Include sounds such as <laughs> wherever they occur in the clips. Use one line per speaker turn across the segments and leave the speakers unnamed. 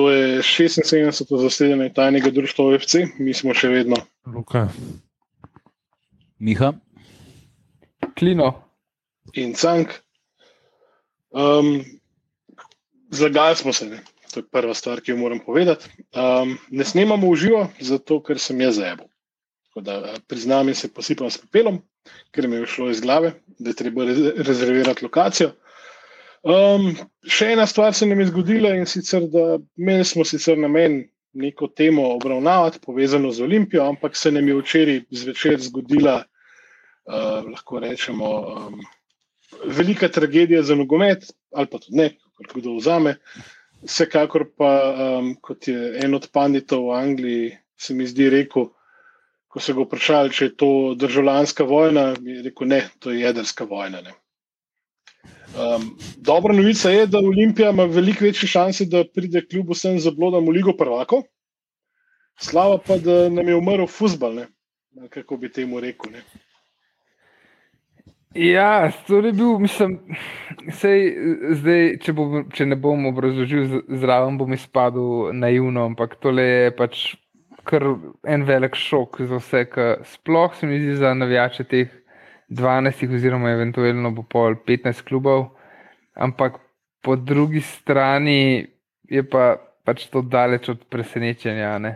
To je 76. zasedanje tajnega društva OFC, mi smo še vedno.
Luka.
Miha.
Klino.
In Cank. Um, Zagajali smo se, ne? to je prva stvar, ki jo moram povedati. Um, ne snemamo v živo, zato ker sem jaz zajebil. Priznam in se posipam s pepelom, ker mi je šlo iz glave, da je treba rezervirati lokacijo. Um, še ena stvar se nam je zgodila in sicer, da imeli smo sicer namen neko temo obravnavati, povezano z Olimpijo, ampak se nam je včeraj zvečer zgodila, uh, lahko rečemo, um, velika tragedija za nogomet, ali pa tudi ne, kako kdo vzame. Vsekakor pa, um, kot je en od panditov v Angliji, se mi zdi rekel, ko so ga vprašali, če je to državljanska vojna, je rekel, ne, to je jedrska vojna. Ne. Um, dobra novica je, da Olimpija ima veliko večje šanse, da pride kljub vsem zablodam v Ligo Prvako. Slava pa, da nam je umrl futbal, kako bi temu rekel. Ne?
Ja, to je bil, mislim, sej, zdaj, če, bo, če ne bom obrazložil zraven, bom izpadel naivno, ampak tole je pač kar en velik šok za vse, kar sploh se mi zdi za navijače teh 12, oziroma eventualno bo pol 15 klubov, ampak po drugi strani je pa pač to daleč od presenečenja. Ne?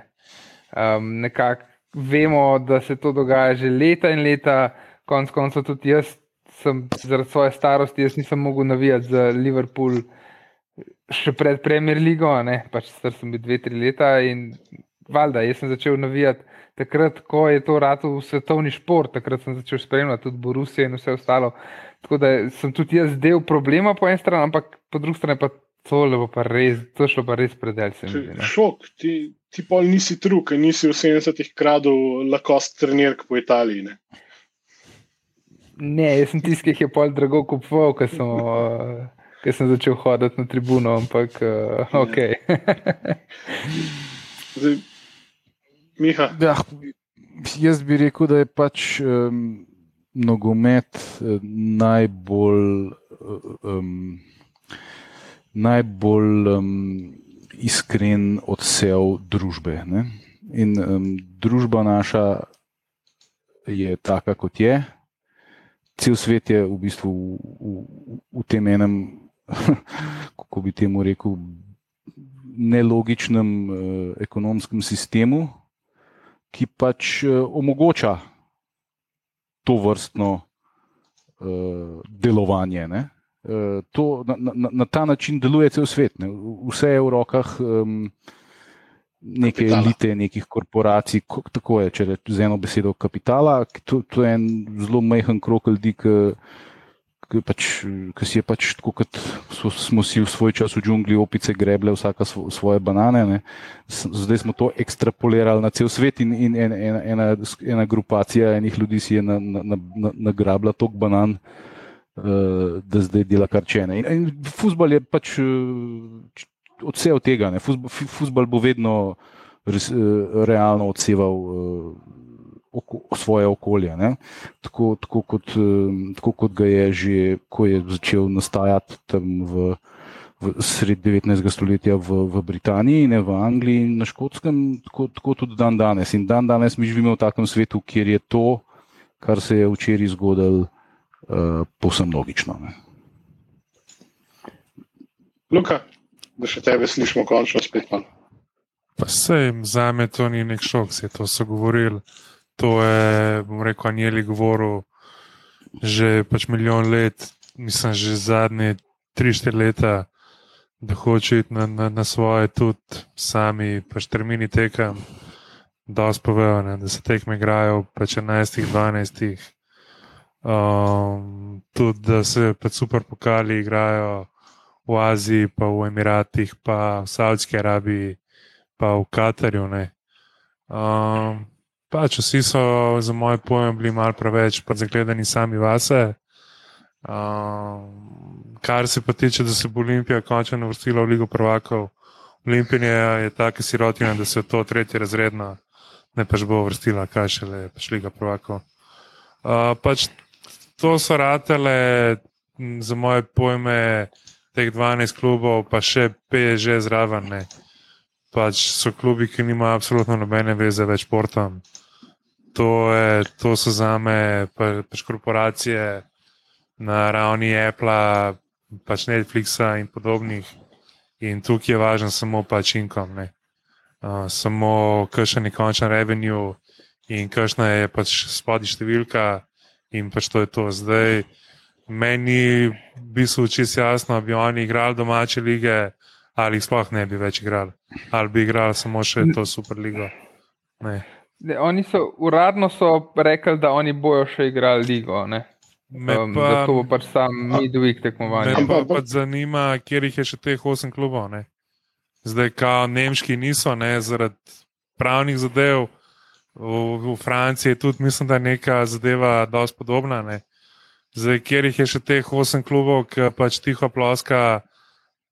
Um, Nekako vemo, da se to dogaja že leta in leta, konec koncev tudi jaz. Sem zaradi svoje starosti, jaz nisem mogel navijati za Liverpool še pred Premier League, pač star sem bil dve, tri leta in valjda, jaz sem začel navijati takrat, ko je to rado v svetovni šport, takrat sem začel spremljati tudi Borusijo in vse ostalo. Tako da sem tudi jaz del problema po eni strani, ampak po drugi strani pa to le bo pa res, to šlo pa res predel.
Šok, ti, ti pol nisi truk, nisi v 70-ih kradel lakost trenirk po Italiji. Ne?
Ne, jaz sem tisti, ki je pol drago kupoval, ker sem, <laughs> uh, sem začel hoditi na tribuno, ampak uh, ok. <laughs>
Zdaj, Miha.
Ja, jaz bi rekel, da je pač um, nogomet uh, najbolj, um, najbolj um, iskren odsev družbe. Ne? In um, družba naša je taka, kot je. Cel svet je v bistvu v, v, v tem enem, <laughs> kako bi temu rekel, nelogičnem uh, ekonomskem sistemu, ki pač uh, omogoča to vrstno uh, delovanje. Uh, to, na, na, na ta način deluje cel svet. Ne? Vse je v rokah um, neke kapitala. elite, nekih korporacij, tako je, če rečemo z eno besedo, kapitala. To, to je en zelo majhen krok ljudi, ki, pač, ki si je pač tako, kot smo si v svoj čas v džungli opice greble, vsaka svoje banane. Ne. Zdaj smo to ekstrapolirali na cel svet in, in en, en, ena, ena grupacija enih ljudi si je nagrabila na, na, na tok banan. Uh, da zdaj dela kar čene. In, in futbol je pač uh, odsev tega. Futbol bo vedno res, uh, realno odseval uh, oko, svoje okolje. Tako, tako, kot, tako kot ga je že, ko je začel nastajati tam v, v sred 19. stoletja v, v Britaniji, ne v Angliji in na Škotskem, tako, tako tudi dan danes. In dan danes mi živimo v takem svetu, kjer je to, kar se je včeraj zgodilo, uh, povsem logično. Ne.
Luka, da še tebe slišimo, končno spet malo.
Pa sej, za me to ni nek šok, se to so govorili to je, bom rekel, Anjeli govoril že pač milijon let, mislim, že zadnje tri, štiri leta, da hoče iti na, na, na svoje, tudi sami, pač termini tekam, da spovejo, da se tekme igrajo pač 11, 12. Um, tudi da se pač super pokali igrajo v Aziji, pa v Emiratih, pa v Saudski Arabiji, pa v Katarju. Um, Pač vsi so, za moje pojem, bili malo preveč zagledani sami vase. Um, kar se pa tiče, da se bo Olimpija končno uvrstila v Ligo prvakov, Olimpija je tako sirotina, da se to tretje razredno ne pač bo uvrstila, kaj še le pač Liga prvakov. Uh, pač to so ratele, za moje pojme, teh 12 klubov, pa še PSG zraven. pač so klubi, ki nimajo absolutno nobene veze več športom. To, je, to so za me pa, pač korporacije na ravni Apple, pač Netflixa in podobnih. In tukaj je važen samo pač inkom, uh, samo kakšen je končen revenue in kakšna je pač spodnja številka, in pač to je to. Zdaj, meni bi se učil jasno, bi oni igrali domače lige, ali sploh ne bi več igrali, ali bi igrali samo še to superligo. Ne.
Ne, oni so uradno so rekli, da oni bojo še igrali ligo. Ne? Um, pa, to bo pač sam midweek tekmovanje.
Me pa, pa zanima, kje jih je še teh osem klubov. Ne? Zdaj, kao nemški niso, ne, zaradi pravnih zadev. V, v Franciji je tudi, mislim, da je neka zadeva dosti podobna. Ne? Zdaj, kjer jih je še teh osem klubov, ki pač tiho ploska,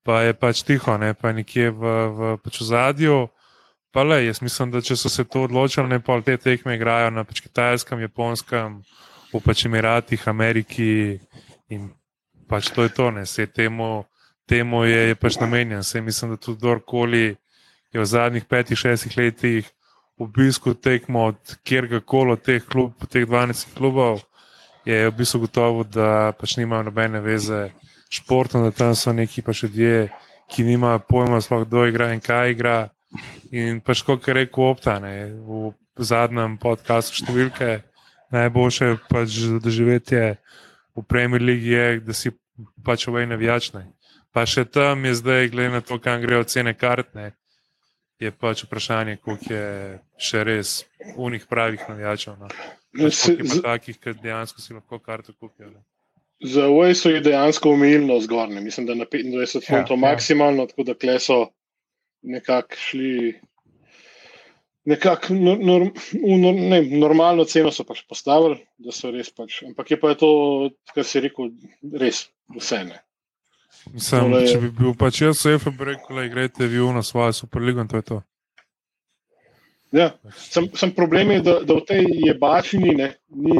pa je pač tiho, ne pa nekje v, v pač zadju. Pa le, jaz mislim, da če so se to odločili, ne pa te tekme igrajo na pač kitajskem, japonskem, v pač Emiratih, Ameriki in pač to je to, ne, vse temu, temu je, je pač namenjen. Vse mislim, da tudi kdorkoli je v zadnjih petih, šestih letih bistvu tekmo od kjerkoli od teh, klub, teh 12 klubov, je v bistvu gotovo, da pač nimajo nobene veze s športom, da tam so neki pač ljudje, ki nimajo pojma, sploh kdo igra in kaj igra. In pač, kot je rekel Optane v zadnjem podkastu številke, najboljše pač doživetje v Premier League je, da si pač ovej navijačne. Pa še tam je zdaj, glede na to, kam grejo cene kartne, je pač vprašanje, koliko je še res unih pravih navijačev. No. Pač takih, ki dejansko si lahko karto kupijo. Ne.
Za OE so jih dejansko omejili zgornje, mislim, da na 25 ja, funtov ja, maksimalno, ja. tako da kleso nekako šli nekako no, no, no, ne, normalno ceno so pač postavili, da so res pač. Ampak je pa je to, kar si rekel, res vse ne.
Sam, Tole, če bi bil pač jaz, se je pa rekel, da greste vi v nas svojo superligo in to je to.
Ja, sem, sem problem je, da, da v tej jebačini ne, ni,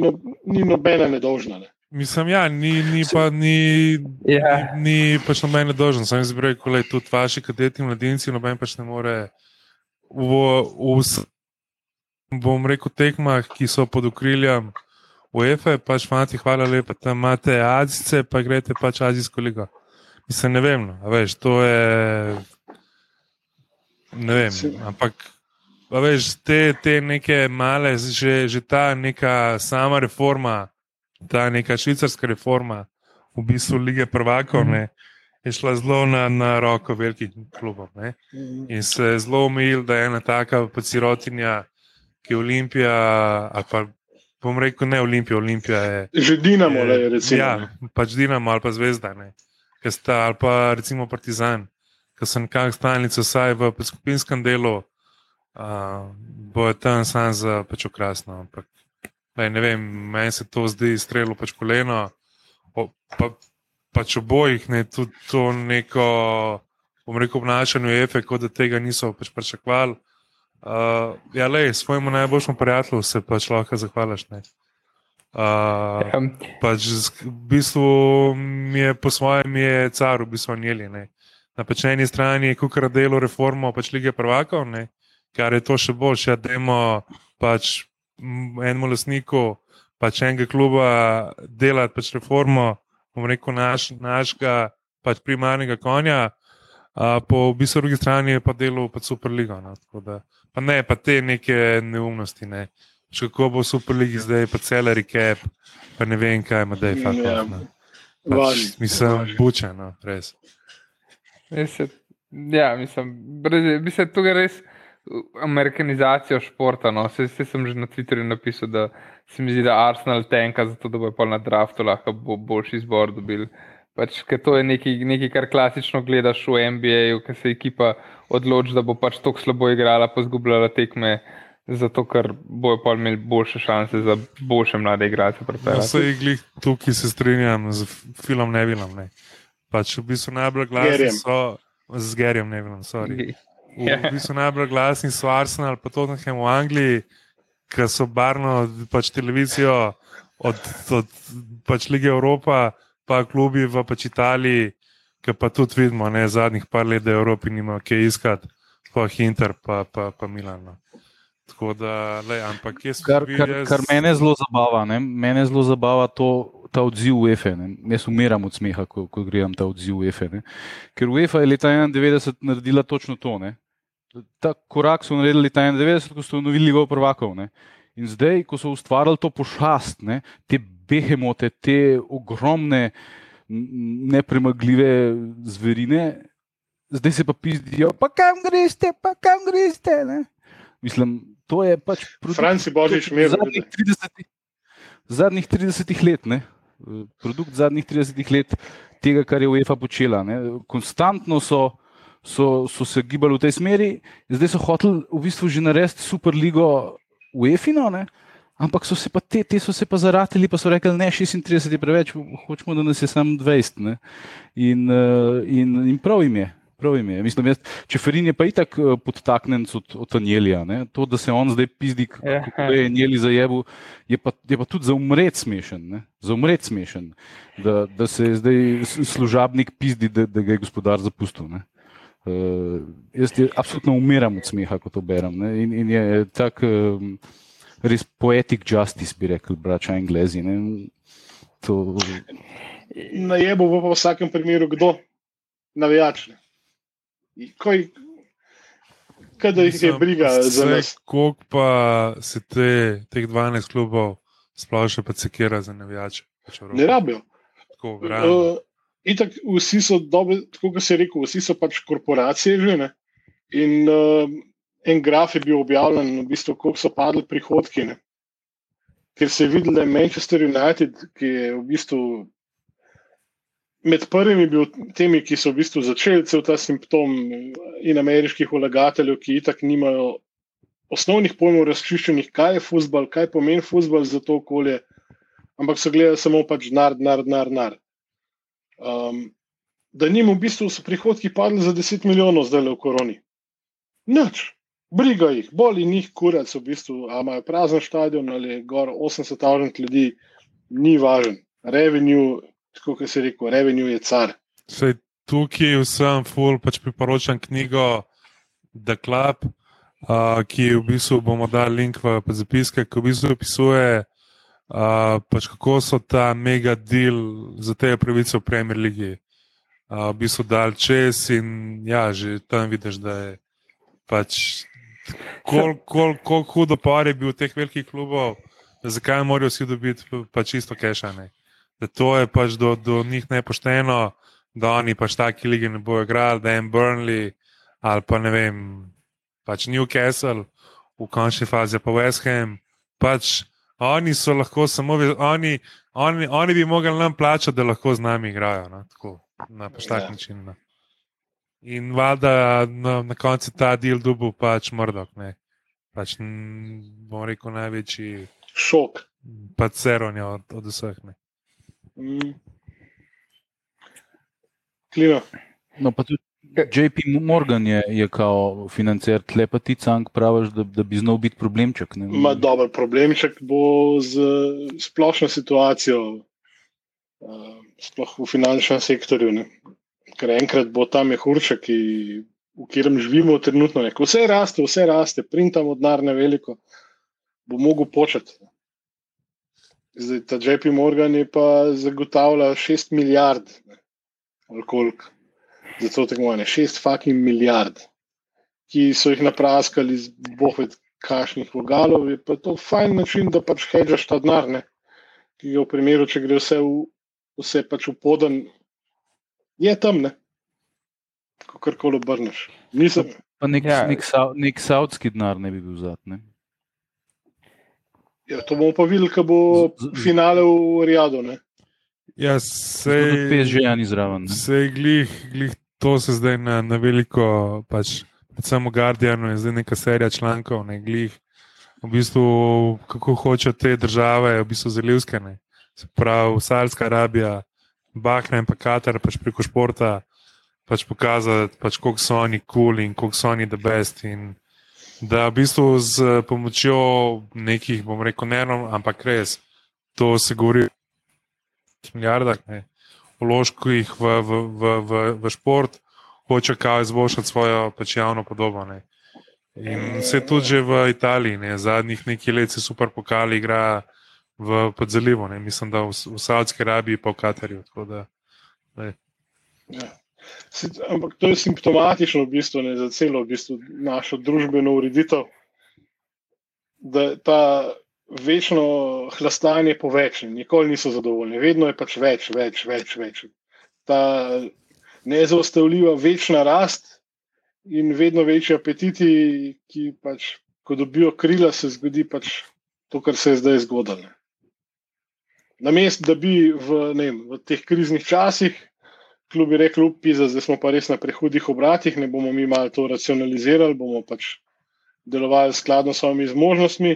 no, ni nobena nedolžna. Ne.
Mislim, ja, ni, ni pa ni, yeah. Ja. ni, ni pač noben nedolžen. Sam izbral, da tudi vaši kadeti mladinci, noben pač ne more v, v bom rekel, tekmah, ki so pod okriljem UEFA, pač fanti, hvala lepa, tam imate Azice, pa greste pač Azijsko ligo. Mislim, ne vem, no, veš, to je. Ne vem, ampak. Veš, te, te neke male, že, že ta neka sama reforma, ta neka švicarska reforma, v bistvu lige prvakov, mm -hmm je šla zelo na, na roko velikim klubom. Ne? In se je zelo umil, da je ena taka sirotinja, ki je Olimpija, ali pa bom rekel, ne Olimpija, Olimpija je.
Že Dinamo, je, le, recimo.
Ja, pač Dinamo ali pa Zvezda, sta, ali pa recimo Partizan, ki so nekako stalnice, vsaj v skupinskem delu, uh, bo tam sam za pač okrasno. Ampak, ne vem, meni se to zdi strelo pač koleno. O, pa, pač obojih, ne, tudi to neko, bom rekel, obnašanje EFE, kot da tega niso pač pričakovali. Uh, ja, le, svojemu najboljšemu prijatelju se pač lahko zahvališ. Uh, pač v bistvu mi je po svojem je car, v bistvu njeli. Ne. Na pač eni strani je kukar delo reformo pač lige prvakov, ne, kar je to še boljše, ja, da imamo pač enemu lasniku pač enega kluba delati pač reformo, bom rekel, naš, našega pač primarnega konja, a po v bistvu drugi strani je pa delo pa Superliga. No, da, pa ne, pa te neke neumnosti. Ne. Če kako bo Superliga zdaj, pa cel recap, pa ne vem, kaj ima, da je fakt. Ja, no. pač, mislim, bučeno, res.
Ja, mislim, bi se tukaj res amerikanizacijo športa. No. Se, se sem že na Twitterju napisal, da se mi zdi, da Arsenal tenka, zato da bo pa na draftu lahko bo boljši izbor dobil. Pač, to je nekaj, nekaj, kar klasično gledaš v NBA, ki se ekipa odloči, da bo pač tako slabo igrala, pa zgubljala tekme. Zato, ker bojo pa imeli boljše šanse za boljše mlade igralce.
Vse no, je tukaj, se strinjam z filmom Nevilom. Ne. Pač v bistvu najbolj glasni so z Gerjem Nevilom. Sorry. V ja. bistvu najbolj glasni so Arsenal, pa tudi v Angliji, ki so barno pač televizijo od, od pač lige Evropa, pa klubi v pač Italiji, ki pa tudi vidimo, da zadnjih par let v Evropi nima kaj iskati. sploh Inter, pa, pa, pa Milan. No. Tako da, le, ampak jaz
Kar,
bi
kar,
jaz-
kar mene zelo zabava, ne? mene zelo zabava to, ta odziv UEFA. Ne? Jaz umiram od smeha, ko, ko gledam ta odziv UEFA. Ne? Ker UEFA je leta 91 naredila točno to. Ne? Ta korak so naredili leta 91, ko so unovili Ligo prvakov. Ne? In zdaj, ko so ustvarili to pošast, ne? te behemote, te ogromne, nepremagljive zverine, zdaj se pa pizdijo, pa kam greste, pa kam greste. Ne? Mislim, to je pač produkt
Franci Božič mir.
zadnjih 30, zadnjih 30 let, ne? produkt zadnjih 30 let tega, kar je UEFA počela. Ne? Konstantno so, so, so se gibali v tej smeri, zdaj so hoteli v bistvu že narediti superligo UEFA, ne? ampak so se pa te, te so se pa zaratili, pa so rekli, ne, 36 je preveč, hočemo, da nas je samo 20. Ne? In, eh, in, in prav jim je. Prav jim je. Mislim, jaz, Čeferin je pa itak eh, podtaknjen od, od Anjelija. Ne? To, da se on zdaj pizdi, kako je Anjeli zajebu, je pa, je pa tudi za umret smešen. Ne? Za umret smešen, da, da se je zdaj služabnik pizdi, da, da ga je gospodar zapustil. Ne? Uh, jaz je, absolutno umiram od smeha, ko to berem. Ne? In, in je tak um, res poetic justice, bi rekel, brača Anglezi. Ne? To,
Na jebu bo pa v vsakem primeru kdo? Navijač. Koj, kaj da jih je briga za nas.
Koliko pa se te, teh 12 klubov sploh še pa sekira za navijače?
Ne rabijo.
Tako.
Uh, itak, vsi so dobre, tako kot se je rekel, vsi so pač korporacije že. Ne? In uh, en graf je bil objavljen, v bistvu, koliko so padli prihodki. Ne? Ker se je videlo, da je Manchester United, ki je v bistvu med prvimi bil temi, ki so v bistvu začeli cel ta simptom in ameriških vlagateljev, ki itak nimajo osnovnih pojmov razčiščenih, kaj je futbol, kaj pomeni futbol za to okolje, ampak so gledali samo pač denar, denar, denar. denar. Um, da njim v bistvu so prihodki padli za 10 milijonov zdaj le v koroni. Nič, briga jih, boli njih kurac, v bistvu, ali imajo prazen stadion ali gor 80 avžent ljudi, ni važen. Revenue, tako kot se rekel, revenue je car.
Sej, tukaj vsem ful pač priporočam knjigo The Club, uh, ki v bistvu bomo dali link v zapiske, ki v bistvu opisuje, pač kako so ta mega deal za te pravice v Premier League. Uh, v bistvu dal čez in ja, že tam vidiš, da je pač koliko kol, kol hudo par je bil teh velikih klubov, zakaj morajo vsi dobiti pač isto kešane. Da to je pač do, do njih nepošteno, da oni pač taki lige ne bojo igrali, da jim Burnley ali pa ne vem, pač Newcastle, v končni fazi pa West Ham. Pač oni so lahko samo, oni, oni, oni bi mogli nam plačati, da lahko z nami igrajo. No? Tako, na tak
Ja.
način. No. In valjda na, na koncu ta del dubu pač mrdok. Ne? Pač, bom rekel, največji
Šok.
pač seronja od, od vseh. Ne?
Mm. Klima.
no, pa tudi JP Morgan je, je kao financer, tle pa ti cank praviš, da, da bi znal biti problemček. Ne?
Ma dober problemček bo z splošno situacijo, uh, sploh v finančnem sektorju. Ne. Ker enkrat bo ta mehurček, ki, v katerem živimo trenutno, ko vse raste, vse raste, printamo denar na veliko, bo mogel početi. Zdaj, ta JP Morgan je pa zagotavlja 6 milijard, ne, ali koliko, za to tekmovanje, 6 fucking milijard, ki so jih napraskali z bohvet kašnih vogalov, je pa to fajn način, da pač hedžaš ta denar, ne, ki ga v primeru, če gre vse, v, vse pač v podan, je tam, ne, kako koli obrneš. Nisem,
Pa nek,
Ja.
nek, sa- nek saudski denar ne bi bil zat. Ne?
ja, to bomo pa videli, ko bo
Z- z-
finale v Rijadu. Ne.
Ja,
Sej... Tudi
sej,
PSG ni zraven. ne.
Vse glih, glih to se zdaj na, na veliko, pač, predvsem v Guardianu je zdaj neka serija člankov, ne glih. V bistvu, kako hoče te države, v bistvu zalivske, ne. Se pravi, Saudska Arabija, Bahrein, pa Katar, pač preko športa, pač pokazati, pač, koliko so oni kul cool in koliko so oni the best. In da v bistvu z pomočjo nekih, bom rekel, ne, ampak res, to se govori o milijardah, ne vložkih v, v, v, v, v šport, hoče kao izboljšati svojo pač javno podobo. Ne. In se tudi že v Italiji, ne. zadnjih nekaj let se super pokali igra v podzalivu, ne. mislim, da v, v Saudski Arabiji pa v Katarju. Da,
ja. Ampak to je simptomatično v bistvu, ne, za celo v bistvu, našo družbeno ureditev, da ta večno hlastanje po več, nikoli niso zadovoljni, vedno je pač več, več, več. več. Ta nezaustavljiva večna rast in vedno večji apetiti, ki pač, ko dobijo krila, se zgodi pač to, kar se je zdaj zgodilo. Na mestu, da bi v, vem, v teh kriznih časih, kljub rekli, da smo pa res na prehudih obratih, ne bomo mi malo to racionalizirali, bomo pač delovali skladno s svojimi zmožnostmi.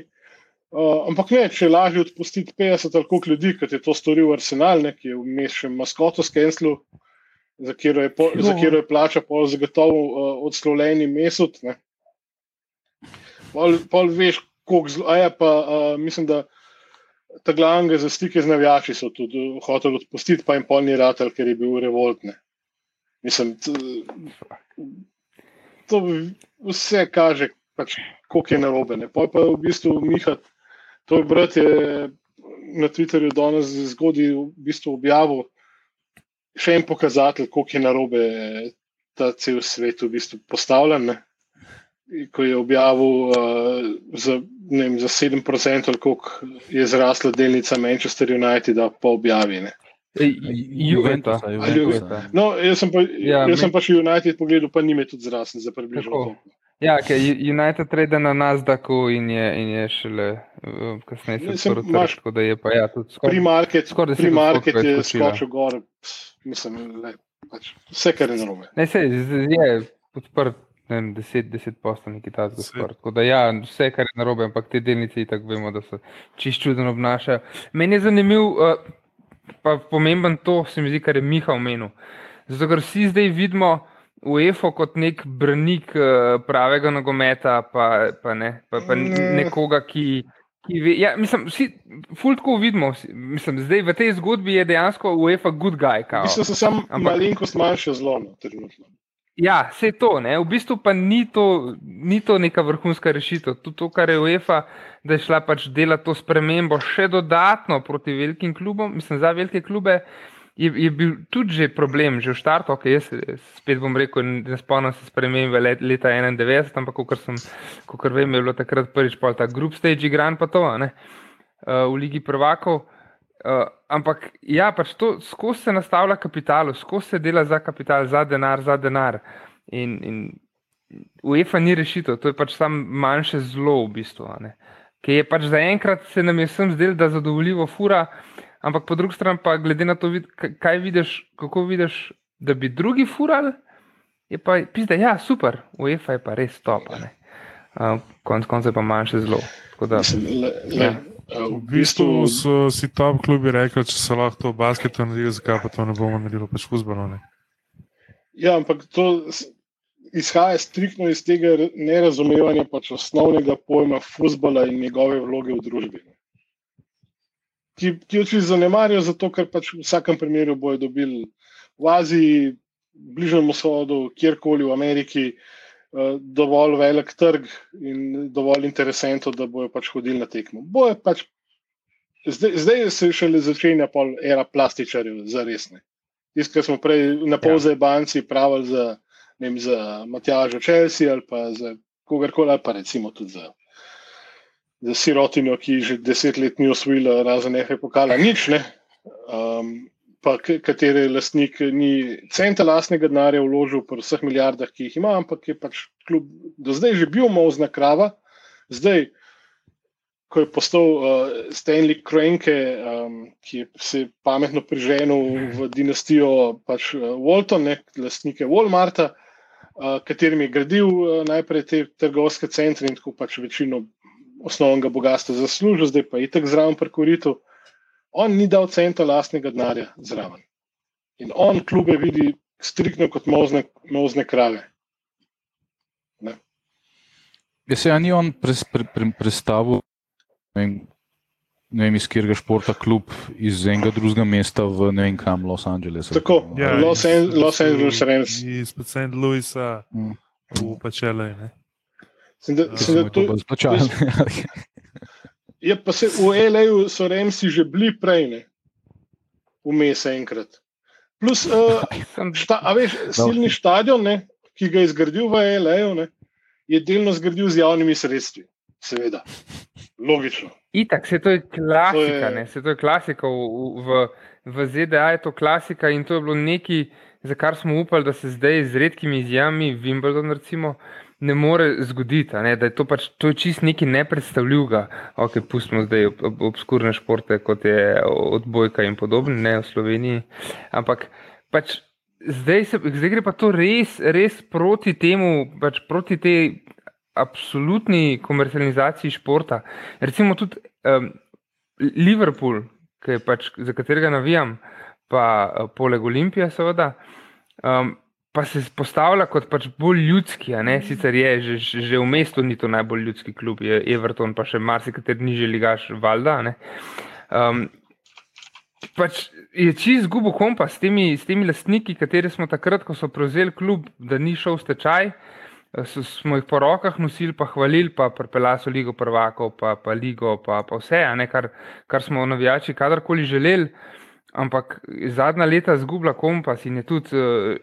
Uh, ampak ne, če je lažje odpustiti 50 ali koliko ljudi, kot je to storil Arsenal, ne, ki je vmes še maskoto skenslu, za katero je, po, za katero je plača pol zagotovo uh, odslovljeni mesec. Pol, pol veš, koliko zelo. A je pa, uh, mislim, da ta glavnega za stike z navijači so tudi hoteli odpustiti, pa jim pol ni ratelj, ker je bil revoltne. Mislim, to vse kaže, pač, koliko je narobe. Pa je pa v bistvu Miha, to je brat je na Twitterju danes zgodaj v bistvu objavil še en pokazatelj, koliko je narobe ta cel svet v bistvu postavljen. Ne? Ko je objavil uh, za, vem, za 7%, koliko je zrasla delnica Manchester United, pa objavi.
Juventus.
No, jaz sem pa, ja, jaz sem pa še United pogledal, pa ni me tudi zrasel za približno.
Ja, okay, United trade na Nasdaqu in je, in je šele uh, kasneje se sporočil, tako da je pa ja, tudi
skoraj. Primarket, skor primarket je skočil gor. Mislim, le, pač, vse, kar je narobe.
Ne, se je podprt. 10-10 posto neki ta zgor. Tako da, ja, vse, kar je narobe, ampak te delnice, tako vemo, da se čist čudno obnašajo. Meni je zanimiv, uh, pa pomemben to, se mi zdi, kar je Miha omenil. Zato, ker vsi zdaj vidimo UEFA kot nek brnik uh, pravega nogometa, pa, pa, ne, pa, pa nekoga, ki. Ja, mislim, vsi fultko vidimo. Mislim, zdaj v tej zgodbi je dejansko UEFA good guy.
Mislim, da so samo malenkost manjše zlo. No,
ja, vse to. Ne. V bistvu pa ni to, ni to neka vrhunska rešitev. Tudi to, kar je UEFA, da je šla pač delati to spremembo še dodatno proti velikim klubom, mislim, za velike klube je, je bil tudi že problem, že v štartu, ok, jaz spet bom rekel, ne spomnim se spremembe let, leta 91, ampak kot sem, kot vem, je bilo takrat prvič pa ta group stage igran pa to, ne, uh, v Ligi prvakov. Uh, ampak ja, pač to skozi se nastavlja kapital, skozi se dela za kapital, za denar, za denar. In, in UEFA ni rešitev, to je pač samo manjše zlo v bistvu. Ki je pač zaenkrat se nam je vsem zdelo, da zadovoljivo fura, ampak po drugi strani pa glede na to, kaj vidiš, kako vidiš, da bi drugi furali, je pa pizda, ja, super, UEFA je pa res top. Uh, konc koncev pa manjše zelo. Da,
ja. V bistvu so si top klubi rekli, če se lahko to basketu naredi, zakaj pa to ne bomo naredili, pač fuzbalo.
Ja, ampak to izhaja striktno iz tega nerazumevanja pač osnovnega pojma fuzbala in njegove vloge v družbi ki, ki oči zanemarijo, zato ker pač v vsakem primeru bojo dobili v Aziji, bližnjem vzhodu, kjerkoli v Ameriki, uh, dovolj velik trg in dovolj interesentov, da bojo pač hodili na tekmo. Pač, zdaj, zdaj se šele začenja pol era plastičarjev, za resne. Tisti, ki smo prej na polze ja. banci pravili za, za Matjaža Chelsea ali pa za kogarkoli, ali pa recimo tudi za za sirotinjo, ki že deset let ni osvojila, razen nekaj pokala, nič ne. Um, pa kateri lastnik ni centa lastnega denarja vložil pri vseh milijardah, ki jih ima, ampak je pač kljub do zdaj že bil mozna krava, zdaj. Ko je postal uh, Stanley Krenke, um, ki je se pametno priženil v dinastijo pač, uh, Walton, ne, lastnike Walmarta, uh, katerim je gradil uh, najprej te trgovske centre in tako pač večino osnovnega bogatstva zaslužil, zdaj pa je tako zraven prekoritev. On ni dal centa lastnega denarja zraven. In on klube vidi striktno kot mozne, mozne krave.
Ja, se je ni on pres, pre, pre, predstavil ne vem, iz katerega športa, klub iz enega drugega mesta v ne vem kam, Los Angeles.
Tako,
Ja,
Los,
iz-
An Los Angeles Rams.
Iz St. Louisa
Mm.
v Pačele.
Sem da, <laughs>
Ja,
sem da
to
to,
splačalno.
je pa se v LA-ju so Ramsi že bili prej, ne? Vmes enkrat. Plus, <laughs> uh,
Sem,
šta, a veš, silni stadion, ne, ki ga je zgradil v LA-ju, ne, je delno zgradil z javnimi sredstvi. Seveda. Logično.
Itak, se to je klasika,
To je-
ne, se to je klasika v, v, v ZDA je to klasika in to je bilo nekaj, za kar smo upali, da se zdaj z redkimi izjamami, Wimbledon recimo, ne more zgoditi, ne, da je to pač, to je čist nekaj nepredstavljivega. Ok, pustimo zdaj ob, ob, obskurne športe, kot je odbojka in podobno, ne v Sloveniji, ampak pač zdaj, se, zdaj gre pa to res, res proti temu, pač proti tej absolutni komercializaciji športa. Recimo tudi um, Liverpool, pač, za katerega navijam, pa uh, poleg Olimpije, seveda, um, pa se postavlja kot pač bolj ljudski. ne. Sicer je že, že- v mestu ni to najbolj ljudski klub, je Everton, pa še marsikateri nižji ligaš, valjda. Um, pač je čist izgubil kompas s temi, s temi lastniki, kateri smo takrat, ko so prevzeli klub, da ni šel v stečaj. So, smo jih po rokah nosili, pa hvalili, pa pripeljali so Ligo prvakov, pa, pa Ligo, pa, pa vse, ne, kar, kar smo navijači kadarkoli želeli. Ampak zadnja leta zgubila kompas in je tudi eh,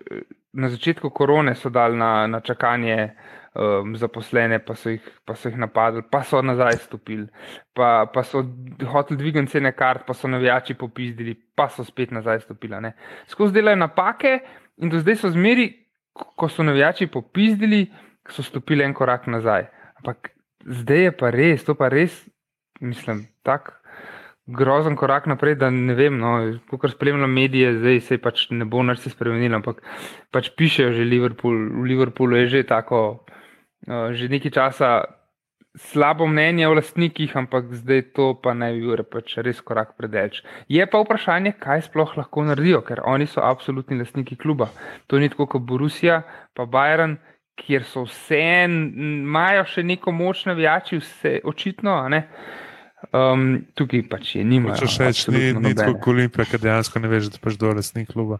na začetku korone so dali na, na čakanje um, zaposlene, pa so, jih, pa so jih napadli, pa so nazaj stopili, pa, pa so hoteli dvigati cene kart, pa so navijači popizdili, pa so spet nazaj stopili. Skozi delajo napake in do zdaj so zmeri, ko so navijači popizdili, so stopili en korak nazaj. Ampak zdaj je pa res, to pa res, mislim, tako grozen korak naprej, da ne vem, no, ko spremljam medije, zdaj se pač ne bo nič spremenilo, ampak pač pišejo že Liverpool, v Liverpoolu je že tako, uh, že nekaj časa slabo mnenje o lastnikih, ampak zdaj to pa naj bi bil pač res korak predaleč. Je pa vprašanje, kaj sploh lahko naredijo, ker oni so absolutni lastniki kluba. To ni tako kot Borussia, pa Bayern, kjer so vse, imajo še neko moč navijači, vse očitno, ne. Um, tukaj pač je nima.
Če še reči, ni, ni tako kot Olimpija, ker dejansko ne veš, da pač dole snik kluba.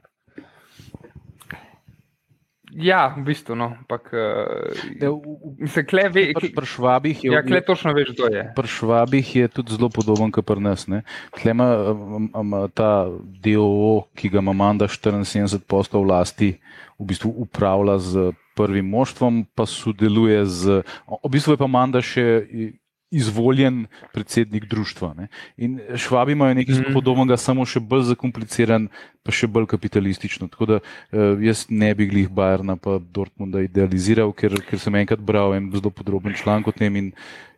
Ja, v bistvu, no, ampak
Ja, v- v-
se kle ve,
Pri pri Švabih je,
ja, kle točno veš, kdo je.
pri Švabih je tudi zelo podoben kot pri nas. ne. Tle ima um, um, ta DOO, ki ga ima Manda 74 poslov vlasti, v bistvu upravlja z prvim moštvom, pa sodeluje z. V bistvu je pa Manda še izvoljen predsednik društva. Ne. In Švabi imajo nekaj zelo
Mhm.
podobnega, samo še bolj zakompliciran, pa še bolj kapitalistično. Tako da eh, jaz ne bi glih Bajerna pa Dortmunda idealiziral, ker, ker sem enkrat bral en zelo podroben članek o tem in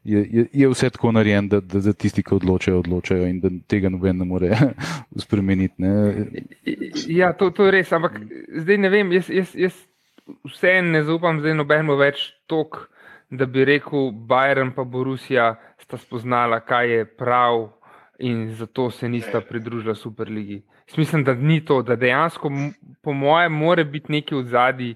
je, je, je vse tako narejen, da, da, da tisti, ki odločajo, odločajo in da tega noben ne more <laughs> spremeniti. Ne.
Ja, to, to je res, ampak zdaj ne vem, jaz, jaz, jaz vseeno ne zaupam zdaj nobenemu več tok, da bi rekel, Bayern pa Borussia sta spoznala, kaj je prav in zato se nista pridružila Superligi. Jaz mislim, da ni to, da dejansko, po mojem, more biti neki v zadnji,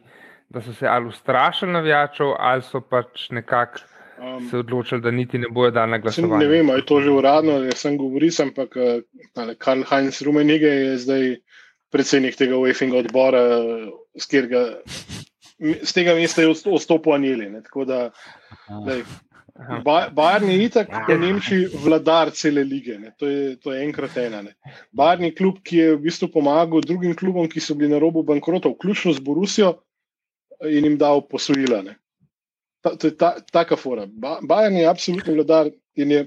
da so se ali ustrašili navijačev, ali so pač nekako
Um,
se odločili, da niti ne bojo dali na glasovanje.
ne vem, ali je to že uradno, ali sem govoril, ampak Karl Heinz Rumenige je zdaj predsednik tega UEFING odbora, z katerega z tega mesta je odst- odstopil Anjeli. ne, Tako da lej, Bayern je itak v Nemčiji vladar cele lige. Ne. To, je, to je enkrat ena. Ne. Bayern je klub, ki je v bistvu pomagal drugim klubom, ki so bili na robu bankrota, vključno z Borusijo, in jim dal posojila. Ne. Ta, to je ta, taka fora. Ba, Bayern je absolutni vladar in je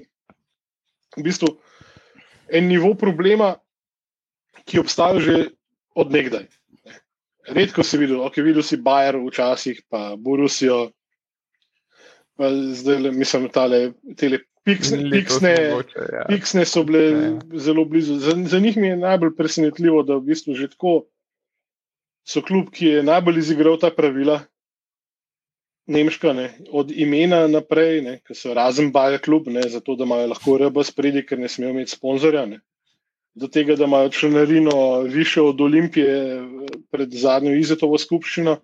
v bistvu en nivo problema, ki obstaja že odnegdaj. Redko si videl, ok, videl si Bayer včasih, pa Borusijo, pa zdaj, le, mislim, tale, tele piksne, piksne,
mogoče, ja.
piksne so bile
Ja.
zelo blizu. Za, za njih mi je najbolj presenetljivo, da v bistvu že tako so klub, ki je najbolj izigral ta pravila. Nemška, ne, od imena naprej, ne, ki so razen Baja klub, ne, zato da imajo lahko RB spredi, ker ne smejo imeti sponzorja. Ne, do tega, da imajo članarino više od Olimpije eh, pred zadnjo izetovo skupščino,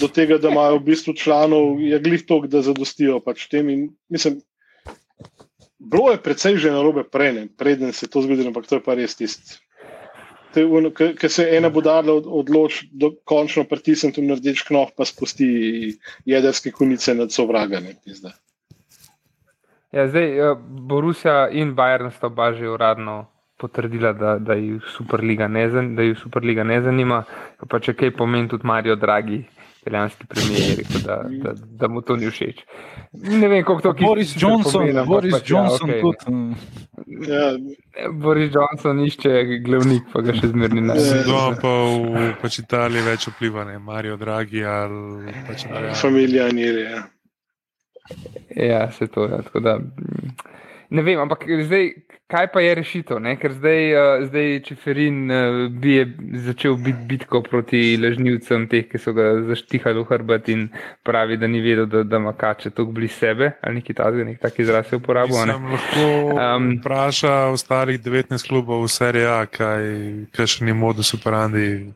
do tega, da imajo v bistvu članov, je glih tok, da zadostijo pač tem. In, mislim, bilo je precej že na robe prej, preden se je to zgodilo, ampak to je pa res tisti. Ker se ena budala odloči, da končno pritisne na rdeč knof, pa spusti jedrske konice nad sovragane.
Ja, zdaj, eh, Borussia in Bayern sta oba že uradno potrdila, da, da jih Superliga ne, da jih Superliga ne zanima. Pa če kaj pomeni tudi Marijo Dragi, italijanski premijer, da, da, da mu to ni všeč. Ne vem, kako to
Boris Johnson, pomeni, Boris pač, Johnson ja, okay.
tudi. Ja. Boris Johnson išče glavnik, pa ga še zmerni ne.
Zelo pa v pač Italiji več vpliva, ne Marijo Dragi ali pač ne.
Familija Nirija.
Ja, se to je. Ja, ne vem, ampak zdaj, kaj pa je rešitev? Ne? Ker zdaj, uh, zdaj Čeferin uh, bi začel biti bitko proti lažnivcem, teh, ki so ga zaštihali v hrbet in pravi, da ni vedel, da, da ima kače tako blizu sebe ali neki takšni, nek tak izraz je uporabil.
Lahko um, vpraša ostalih 19 klubov v seriji A, kaj, kaj še ni modus operandi,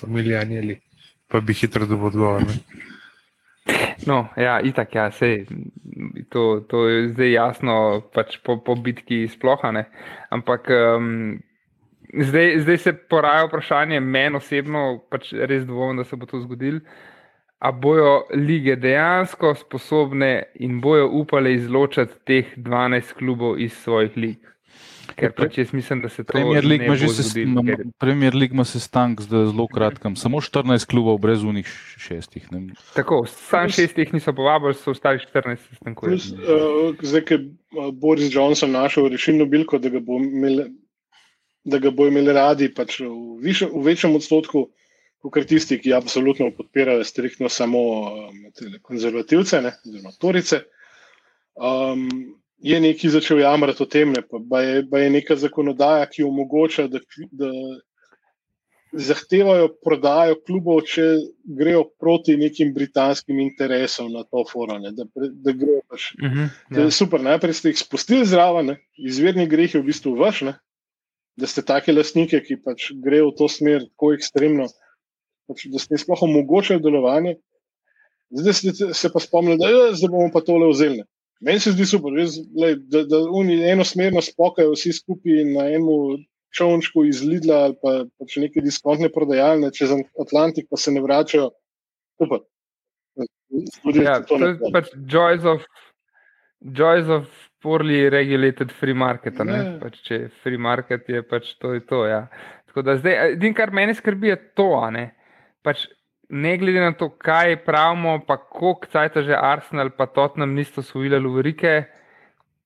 familija Anjeli, pa bi hitro dobil odgovor. Ne?
No, ja, itak, ja, sej, to, to je zdaj jasno, pač po, po bitki splohane. Ampak um, zdaj, zdaj se poraja vprašanje, meni osebno, pač res dvomim, da se bo to zgodilo. A bojo lige dejansko sposobne in bojo upale izločiti teh 12 klubov iz svojih lig? Ker pač jaz mislim, da se to
Premier League ima že zgodil, ker... Premier League ima sestank z zelo kratkim, samo 14 klubov brez unih šestih. Ne.
Tako, sam šestih niso povabili, so ostali 14 sestankov.
Uh, zdaj, ker Boris Johnson našel rešilno bilko, da ga bo imel. Da ga bojo imeli radi pač v, višem, v večjem odstotku, kot tisti, ki absolutno podpirajo striktno samo um, konzervativce, ne, oziroma torice. Um, je neki začel jamrati o tem, ne, pa je, pa je neka zakonodaja, ki omogoča, da, da zahtevajo prodajo klubov, če grejo proti nekim britanskim interesom na to forum. Da, da grejo pač. Uh -huh, ja. Super, najprej ste jih spustili zraven, izvirni greh je v bistvu vaš, ne, da ste take lastnike, ki pač grejo v to smer tako ekstremno, pač, da ste jim sploh omogočili delovanje. Zdaj ste se pa spomnili, da je, zdaj bomo pa tole vzeli. Meni se zdi super, res, lej, da, da oni enosmerno spokajo vsi skupaj na enem čovnčku iz Lidla ali pa, pa če neke diskontne prodajalne čez Atlantik, pa se ne vračajo. Super.
Ja, to je pač joys of, joys of poorly regulated free market. Ja. Pač, če je free market, je pač to. Je to ja. Tako da zdaj, edino, kar meni skrbi, je to. Pač, ne glede na to, kaj pravimo, pa koliko cajt že Arsenal, pa Tottenham niso osvojili Luvrike,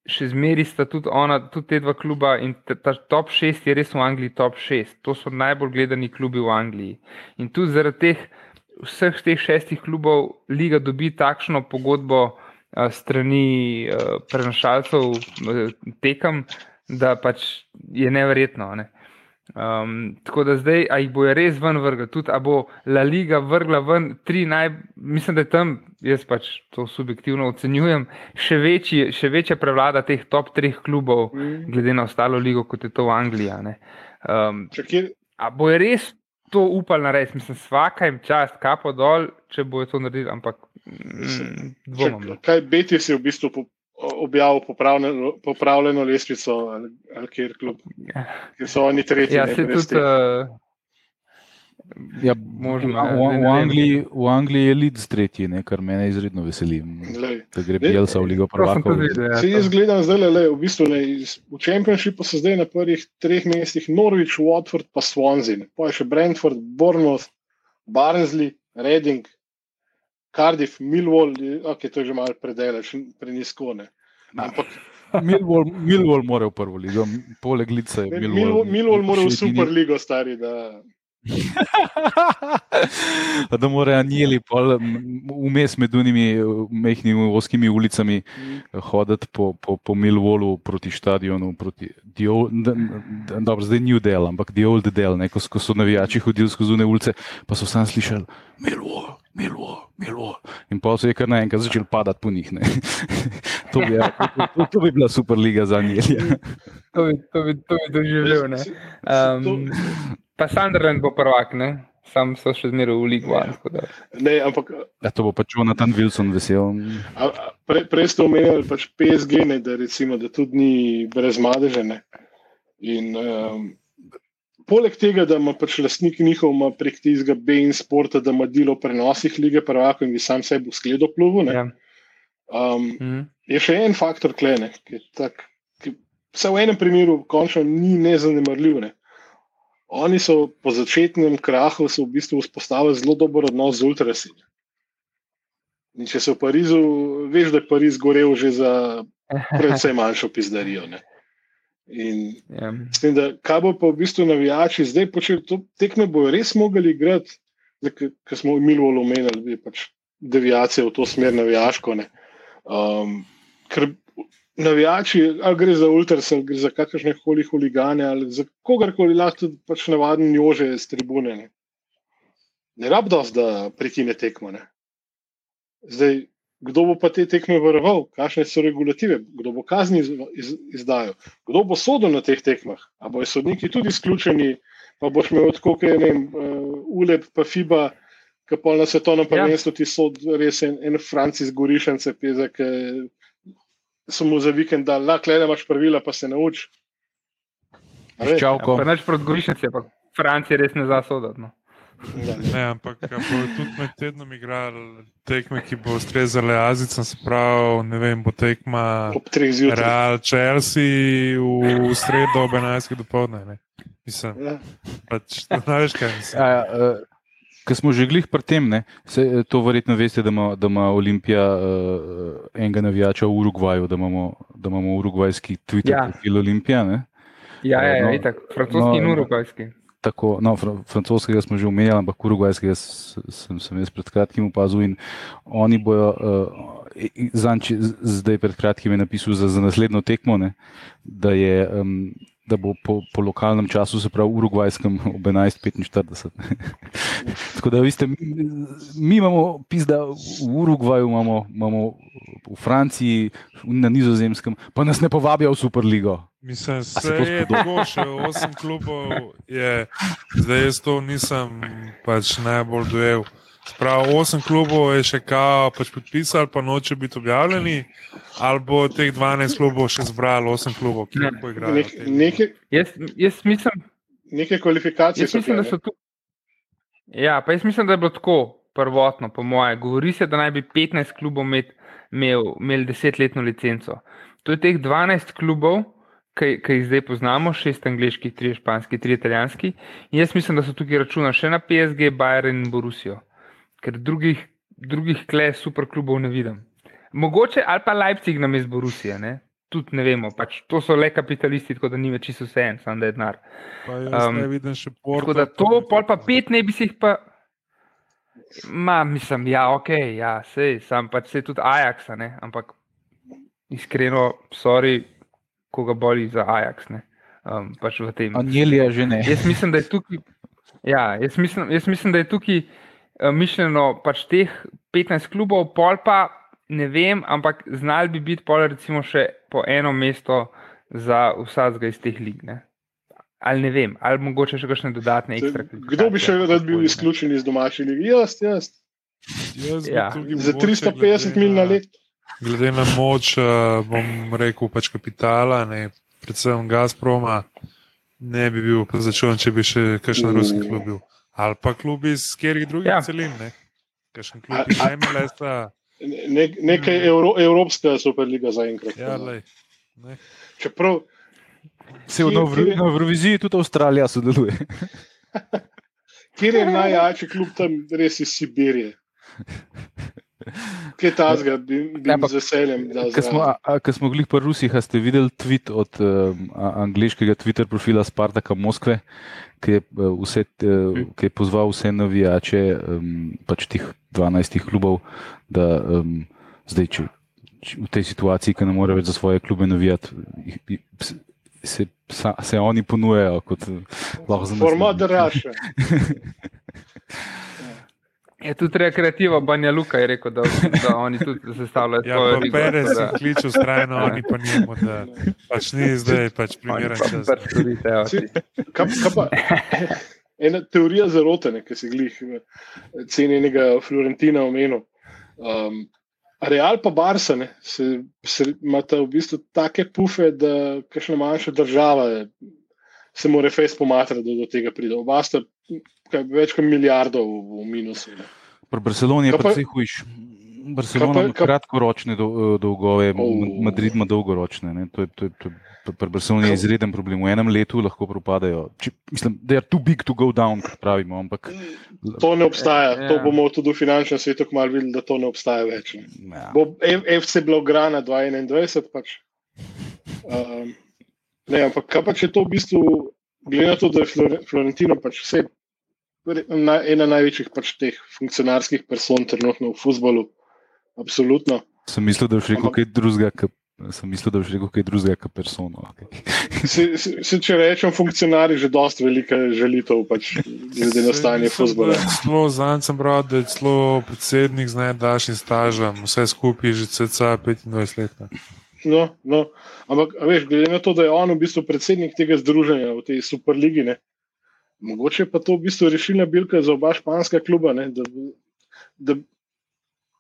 še zmeri sta tudi, ona, tudi te dva kluba in ta top 6 je res v Angliji top 6. To so najbolj gledani klubi v Angliji. In tudi zaradi teh, vseh teh šestih klubov liga dobi takšno pogodbo a, strani a, prenašalcev tekem, da pač je neverjetno. Ne? Um, tako da zdaj, a jih bojo res ven vrgli, tudi a bo La Liga vrgla ven tri naj, mislim, da je tam, jaz pač to subjektivno ocenjujem, še, večji, še večja prevlada teh top treh klubov, mm. glede na ostalo ligo, kot je to v Angliji. Um,
kjer...
A bojo res to upali narediti, mislim, svaka jim čast, kapo dol, če bojo to naredili, ampak mm, dvomim. No.
Kaj beti si v bistvu objavil popravljeno, popravljeno lestvico ali, ali kjer klub, ki so oni tretji.
Ja, se tudi. Uh,
ja, možno, v, v, v, Angliji, v Angliji je Leeds tretji, ne, kar me izredno veseli. Lej. Da gre Bielsa v Ligo prvakov.
Ja, se jaz gledam zdaj, le, v bistvu ne, v Championshipu so zdaj na prvih treh mestih Norwich, Watford pa Swansea. Pa je še Brentford, Bournemouth, Barnsley, Reading, Cardiff, Millwall, okay, to je že malo predelač, prenisko.
Ampak. <laughs> Millwall, Millwall mora v prvo ligo, poleg Lice.
Millwall, Millwall mora v super ligo, stari. Da... <laughs>
da morajo anjeli vmes med unimi mehkimi oskimi ulicami mm. hoditi po, po, po Millwallu proti stadionu, proti old, dobro, zdaj New Del, ampak The Old Del, ko, ko so navijači hodili skozi une ulice, pa so sam slišali Millwall. Milo, milo. In pa se je kar naenkrat začel padati po njih. <laughs> to, bi, ja, to, to, to bi bila super liga za njih. <laughs>
to, to bi doživel. Um, pa Sunderland bo prvak, ne? sam so še zmeraj v Ligu.
Ja. Ne, ampak
Ja, to bo pač Jonathan Wilson vesel.
a, a, pre, prej ste omenjali pač PSG, ne, da, recimo, da tudi ni brez madeže. Ne. In, um, poleg tega, da ima pač lastnik njihov prek tistega BN sporta, da ima delo v prenosih lige prvaka in bi sam sebi v skledo pluvu.
Ja.
Um,
Mhm.
je še en faktor klene, ki, je tak, ki se v enem primeru končno ni nezanemarljiv. Ne. Oni so po začetnem krahu v bistvu vzpostavili zelo dober odnos z ultrasi. In če se v Parizu, veš, da je Pariz gorel že za <laughs> predvsej manjšo pizdarijo. Ne. In
Ja.
s tem, da kaj bo pa v bistvu navijači zdaj počeli, to tekme bojo res mogli igrati, ker smo imeli omenili, je pač deviacija v to smer navijaško. Ne. Um, ker navijači, ali gre za ultras, ali gre za kakršne koli huligane, ali za kogarkoli lahko tudi pač navaden jože z tribune. Ne, ne rab dosti, da prekine tekmo. Ne. Zdaj, kdo bo pa te tekme varoval, kakšne so regulative, kdo bo kazni iz, iz, izdajal, kdo bo sodel na teh tekmah. A bojo sodniki tudi izključeni, pa boš imel tako, kot je vem, uh, ULEP, pa FIBA, ki pa na svetovnem
Ja.
prvenstvu ti sod res en, en Francis Gorišence, peze, ki so mu za vikend dal, lahko le imaš pravila, pa se nauči. A veš?
Ščavko.
Ja, Neč proti Gorišnici, ampak Francija res ne zasodati. No.
Ja.
Ne, ampak bodo tudi med tednom igrali tekme, ki bo ustrezale Azicam, se pravi, ne vem, bo tekma. Real Chelsea v sredo ob 11. dopoledne. ne. Mislim,
Ja.
pač, to znaš kaj mislim.
Ja, uh, Ker smo že glih pri tem, ne, se, eh, to verjetno veste, da ima, da ima Olimpija uh, enega navijača v Urugvaju, da imamo, da imamo urugvajski Twitter
Ja.
profil Olimpija. Ne.
Ja, ja,
No,
ja, itak, francoski
no,
in
no.
urugvajski.
Tako, no, fr francoskega smo že omenjali, ampak urugvajskega s- sem, sem jaz pred kratkim opazil in oni bojo, uh, zanči, zdaj pred kratkim je napisal za, za naslednjo tekmo, ne, da, je, um, da bo po, po lokalnem času, se pravi urugvajskem, ob 11.45. <laughs> Tako da, veste, mi, mi imamo, pizda, v Urugvaju imamo, imamo v Franciji, na nizozemskem, pa nas ne povabijo v Superligo.
Mislim,
se
vse
to
je tako, še osem klubov je, zdaj jaz to nisem pač najbolj dojel. Prav, osem klubov je še kao pač podpisali, pa noče biti objavljeni, ali bo teh 12 klubov še zbralo, osem klubov, ki lahko igrajo.
Nek, neke,
Jaz, jaz mislim,
neke kvalifikacije
jaz mislim, so tu. Ja, pa jaz mislim, da je bilo tako prvotno, po moje. Govori se, da naj bi 15 klubov med- imel, imel desetletno licenco. To je teh 12 klubov, ki ki jih zdaj poznamo, šest angliških, tri španski, tri italijanski. In jaz mislim, da so tukaj računa še na PSG, Bayern in Borusijo, ker drugih, drugih kle super klubov ne vidim. Mogoče ali pa Leipzig na mestu Borusije, ne? tudi ne vemo. Pač, to so le kapitalisti, tako da ni več čisto vse en, samo da je denar. Um,
ne vidim še Porto.
Tako da to, pol pa pet, ne bi si jih pa. Ma, mislim, ja, ok, ja, sej, sam pač se tudi Ajax, ne, ampak iskreno, sorry, koga boli za Ajax, ne, um, pač v tem.
Anjelija že ne.
Jaz mislim, da je tukaj, ja, jaz mislim, jaz mislim, da je tukaj mišljeno pač teh 15 klubov, pol pa ne vem, ampak znali bi biti pol recimo še po eno mesto za vsakega iz teh lig. Ne? Ali ne vem, ali mogoče še kakšne dodatne ekstra.
Kdo bi še rad bil izključen iz domače lige? Jaz, jaz.
Ja.
Za
mogoče
350
glede
mil na let.
Glede na moč, eh, bom rekel, pač kapitala, ne, predvsem Gazproma, ne bi bil začel, če bi še kakšen ruski klub bil. Ali pa klub iz katerih drugih
Ja.
celin, ne. Kakšen klub iz MLS-a.
Ne, nekaj Euro, evropska superliga zaenkrat.
Ja, lej, ne.
Čeprav
Se v Evroviziji tudi Avstralija sodeluje. <laughs>
kjer je najjačji klub tam, res iz Sibirije. <laughs> Kaj tazga, bi, bi
Ja,
ja, z veseljem
Ko smo,
zraven.
a- a- ko smo glih pri Rusih, ste videli tweet od um, angliškega Twitter profila Spartaka Moskve, ki je, uh, vse, uh, ki je pozval vse navijače um, pač teh 12 klubov, da um, zdaj, če, če v tej situaciji, ki ne more več za svoje klube navijati, se, se, se oni ponujajo kot uh, lahko za nas.
Format Raša. <laughs>
Je tudi rekreativa Banja Luka je rekel, da, da oni tudi sestavljajo
Ja,
svojo ligo.
Perez je kličal strajno, oni pa njemu, da pač ni zdaj pač primeren čas.
te oči.
Kaj, kaj pa, ena teorija zarote, ne, ki si glih cenjenega Florentina omenil. Um, Real pa Barca ne, se, se imata v bistvu take pufe, da kakšna manjša država se mora fez pomatrati, da do tega pride. Oba sta kaj, več kot milijardo v, v minusu. Ne.
Pri Barceloni je
pa-
precej hujš. Barcelona ima kratkoročne dol- dolgove,
Oh.
Madrid ima dolgoročne. ne. To je, to je, to je, pri Barceloni je izreden problem. V enem letu lahko propadejo. Če, mislim, da je too big to go down, kot pravimo. Ampak
To ne obstaja.
Ja.
To bomo tudi v finančnem svetu kmalo videli, da to ne obstaja več. Ne.
ja.
Bo FC Blaugrana 2021. Pač. Um, ne, ampak kaj pa če to v bistvu, glede na to, da je Flore- Florentino pač vse, ena največjih pač teh funkcionarskih person trenutno v futbolu. Absolutno.
sem mislil, da boš rekel kaj drugega. Sem mislil, da boš rekel kaj drugega, kot persono. Okay.
Se, se, se, če rečem, funkcionarji že dosta velika želitev, pač, glede na stanje futbola.
Zelo zanj sem bral, da je celo predsednik z najdaljšim stažem, vse skupaj že cca 25 let.
No, no. Ampak, veš, glede na to, da je on v bistvu predsednik tega združenja v tej superligi, ne, mogoče pa to v bistvu rešilna bilka za oba španska kluba. Ne, da, da,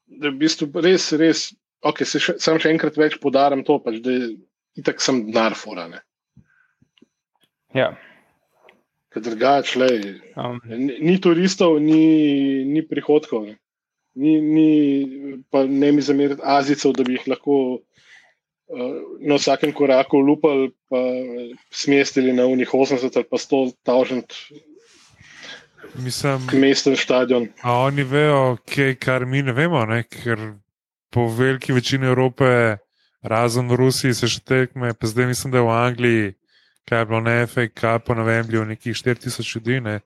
da v bistvu res, res, okay, se še, sam še enkrat več podarim to, pač, da je itak sem denar fora. Ne.
Ja.
Ker drugače, lej,
Um,
ni, ni turistov, ni, ni prihodkov. Ne. Ni, ni, pa ne mi zameriti Azijcev, da bi jih lahko na vsakem koraku lupali, pa smestili na unih 80 ali pa 100 tavžent
Mislim,
mesten stadion.
a oni vejo, kaj, kar mi ne vemo, ne? ker po veliki večini Evrope, razen v Rusiji, se še tekme, pa zdaj mislim, da je v Angliji, kaj je bilo na FAK, po Novembriju, nekih 4000 ljudi, ne?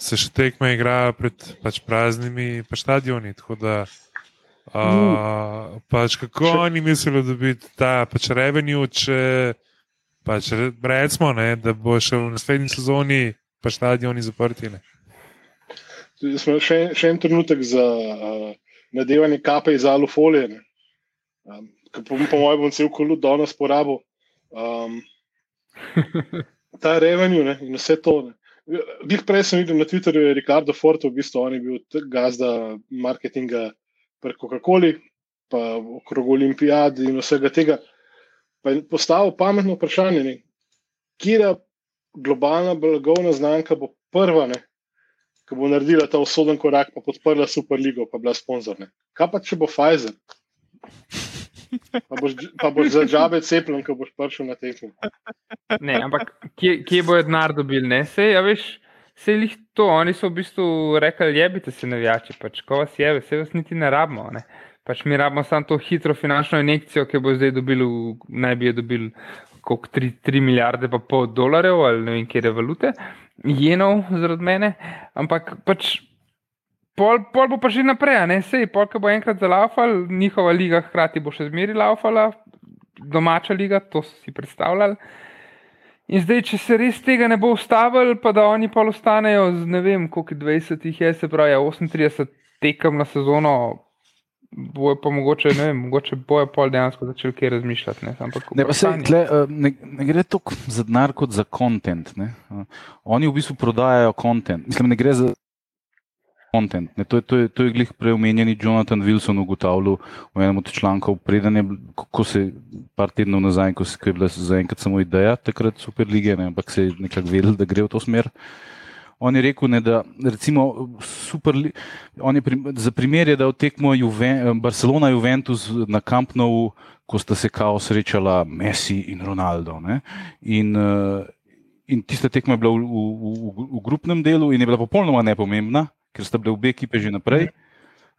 se še tekme igrajo pred pač praznimi pa stadioni. Tako da, uh, pač kako
Če-
oni mislijo, da bi ta pač revenue, če pač re- recimo, ne, da bo še v naslednji sezoni pa stadioni zaprti. Ne?
Smo še, še en trenutek za uh, nadevanje kape iz alufolije. Um, ki po, po mojem, bom cel kolut danes porabil. Um, <laughs> ta revenue ne, in vse to. Ne. Glih prej sem videl na Twitterju, je Ricardo Forte, v bistvu on je bil gazda marketinga pri Coca-Coli, pa okrog olimpijad in vsega tega. Pa je postavil pametno vprašanje, ne, kje globalna blagovna znamka bo prva, ne, ki bo naredila ta usoden korak, pa podprla Superligo, pa bila sponzor. Ne. Kaj pa če bo Pfizer? Pa boš, pa boš za džabe cepljen, ko boš prišel na tekmo.
ne, ampak kje, kje bojo denar dobili? Ne? Sej, a veš, sej lih to, oni so v bistvu rekli, jebite se navijači, pač ko vas jebe, se vas niti ne rabimo. Ne? Pač mi rabimo samo to hitro finančno injekcijo, ki bo zdaj dobil, naj bi jo dobil koliko 3, 3 milijarde pa pol dolarjev ali ne vem, kje je valute, jenov zaradi mene, ampak pač pol, pol bo pa že naprej, ne sej, pol, ki bo enkrat zalaufal, njihova liga hkrati bo še zmeri laufala, domača liga, to so si predstavljali. In zdaj, če se res tega ne bo ustavili, pa da oni pa ostanejo z ne vem, koliko 20 jih je, se pravi, ja, 38 tekem na sezono, bojo pa mogoče, ne vem, mogoče bojo pol dejansko začeli kaj razmišljati. Ne, Ampak
Ne, pa se, tle, eh, ne, ne gre toliko za denar kot za kontent. Oni v bistvu prodajajo kontent. Mislim, ne gre za kontent. To, je- to, je- to je glih preomenjeni Jonathan Wilson ugotavljal v enem od člankov, preden je, ko, se par tednov nazaj, ko, se, ko je bila zaenkrat samo ideja takrat Superlige, ne, ampak se je nekako vedel, da gre v to smer. On je rekel, ne, da recimo super, on je prim, za primer je dal tekmo Juven, Barcelona Juventus na Camp Nou, ko sta se kao srečala Messi in Ronaldo. Ne? In, uh, in tista tekma je bila v, v, v, v grupnem delu in je bila popolnoma nepomembna, ker sta bile obe ekipe že naprej.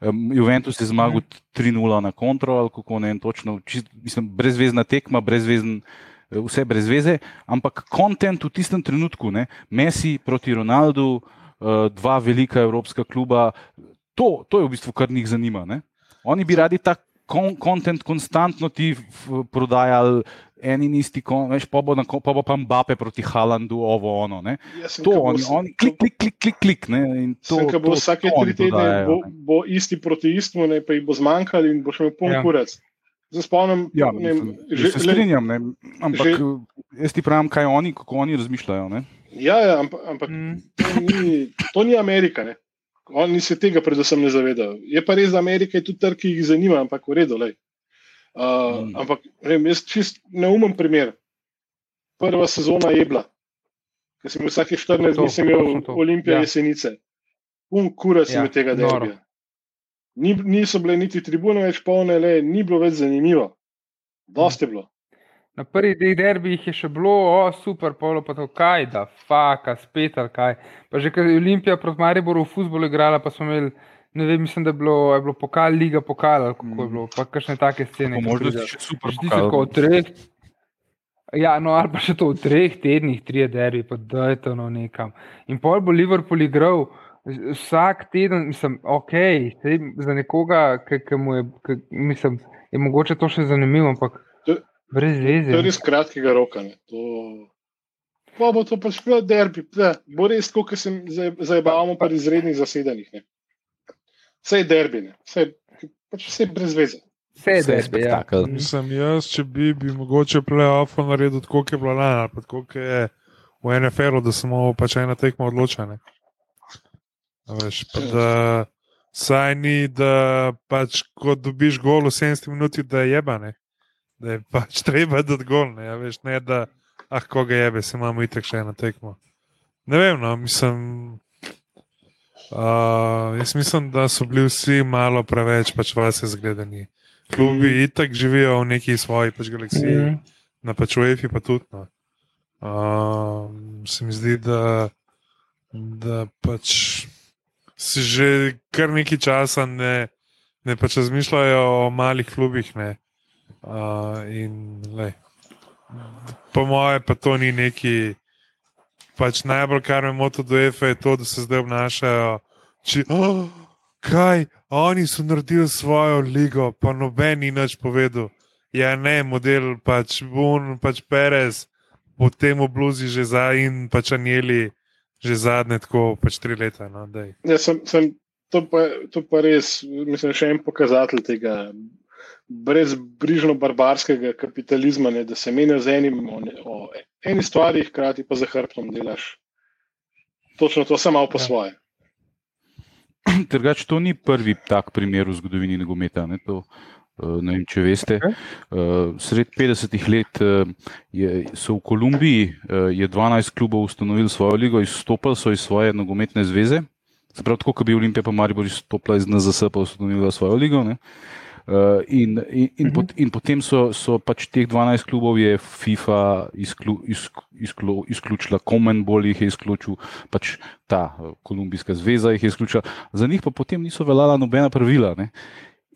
Um, Juventus je zmagal 3-0 na kontro, ali kako ne točno, čist, mislim, brezvezna tekma, brezvezen, eh, vse brez veze, ampak kontent v tistem trenutku, ne, Messi proti Ronaldu, uh, dva velika evropska kluba, to, to je v bistvu kar njih zanima. Ne. Oni bi radi ta kontent konstantno ti prodajali. En in isti, kon- veš, pa bo, na, pa bo pa Mbappe proti Halandu, ovo, ono. Ne.
Jaz sem,
To, oni, oni, klik, klik, klik, klik, klik. Ne, in to,
Sem, ko bo
to-
vsake
to
tri tedne
prodajajo,
bo, bo isti proti istmu, ne, pa jih bo zmanjkalo in boš imel poln
Ja.
ja. kurec. Zdaj spomnim,
Ja,
ne
mislim, že, se strinjam, ne, ampak
že-
že, jaz ti pravim, kaj oni, kako oni razmišljajo. Ne.
Ja, ja ampak, ampak
Mm.
to, ni, to ni Amerika. Ne? Oni se tega predvsem ne zavedajo. Je pa res, da Amerika je tudi trg, ki jih zanima, ampak v redu. lej. Uh,
Mm.
ampak vem, jaz čist neumen primer. Prva sezona je bila, ker sem imel vsake 14
To,
dni sem imel. Olimpije
Ja.
jesenice. Um, kura sem
Ja,
ja, tega derbija. Ni, niso bile niti tribune več polne, le, ni bilo več zanimivo. Dosti je bilo.
Na prvih dveh derbijih je še bilo, o, super, polo pa to kaj, da, faka, spet ali kaj. Pa že ker je Olimpija proti Mariboru v futbolu igrala, pa smo imeli, ne vem, mislim, da je bilo, je bilo pokal, liga pokal, ali kako je bilo, pa kakšne take scene.
Možnosti
pridejo.
še super
Zdi se, kot treh. Ja, no, ali pa še to v treh tednih, tri derbi, pa dajte no nekam. In pol bo Liverpool igral vsak teden, mislim, ok, sej za nekoga, ki mu je, ki, mislim, je mogoče to še zanimivo, ampak
To- je res kratkega roka. Ne. To... Pa bo to pač derbi, ne. bo res tako, kot se zabavamo pri izrednih zasedanjih. Ne. Vse je derbi, ne. vse je pač vse je brez veze.
Vse je derbi, ja.
Mislim, jaz, če bi, bi mogoče playoff naredil tako, kot je bilo lani, ali pa tako, kot je v NFL-u, da samo pač ena tekma odločena. Veš, pa da saj ni, da pač ko dobiš gol v 70 minuti, da je jebane. Da je pač <laughs> treba dati gol, ne, ja, veš, ne da, ah, koga jebe, se imamo itek še eno tekmo. Ne vem, no, mislim. Uh, jaz mislim, da so bili vsi malo preveč pač vase zgledani. Klubi mm. itak živijo v neki svoji pač galaksiji, mm. Na pač UEFI pa tudi. No. Uh, se mi zdi, da, da pač si že kar nekaj časa ne, ne pač razmišljajo o malih klubih. Ne. Uh, in, lej, po moje, pa to ni neki. Pač najbolj, kar me moti do EFE, je to, da se zdaj obnašajo. Či, oh, kaj, oni so naredili svojo ligo, pa noben ni nič povedal. Ja, ne, model pač Bun, pač Perez, potem v Bluzi že za in pač Anjeli, že zadnje tako pač tri leta. No, daj.
Ja, sem, sem, to, pa, to pa res, mislim, še en pokazatelj tega brezbrižno barbarskega kapitalizma, ne, da se menijo z enim o, ne, o eni stvari, hkrati pa za hrbtom delaš. Točno to, samo malo po
Ja.
svoje. <clears throat>
Drugač, to ni prvi tak primer v zgodovini nogometa. Ne, to, eh, ne vem, če veste. Eh, Sred 50-ih let eh, je, so v Kolumbiji eh, je 12 klubov ustanovili svojo ligo, izstopili so iz svoje nogometne zveze. Se pravi, tako kot bi Olimpija pa Maribor izstopila iz NZS, pa ustanovila svojo ligo. Ne. Uh, in, in, in,
Mhm.
pot, in potem so, so pač teh 12 klubov je FIFA izklu, izk, izklu, izključila, Comenbol jih je izključil, pač ta eh, Kolumbijska zveza jih je izključila, za njih pa potem niso veljala nobena pravila. Ne?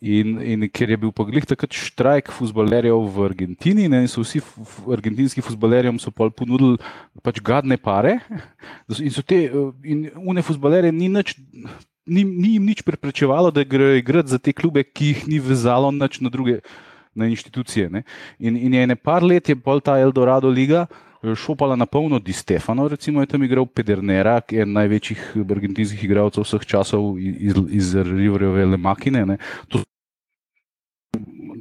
In, in ker je bil pa glih takrat štrajk futbalerjev v Argentini, ne, so vsi argentinski futbalerjem so pol ponudili pač gadne pare, <laughs> in so te, eh, in une futbalerje ni nič. Ni, ni jim nič preprečevalo, da grejo igrati za te klube, ki jih ni vezalo nič na druge na inštitucije. Ne. In, in je ene par let je pol ta Eldorado liga eh, šopala na polno, Di Stefano, recimo je tam igral Pedernera, ki je eden največjih argentinskih igralcev vseh časov iz, iz Riverove Lemakine. Ne. To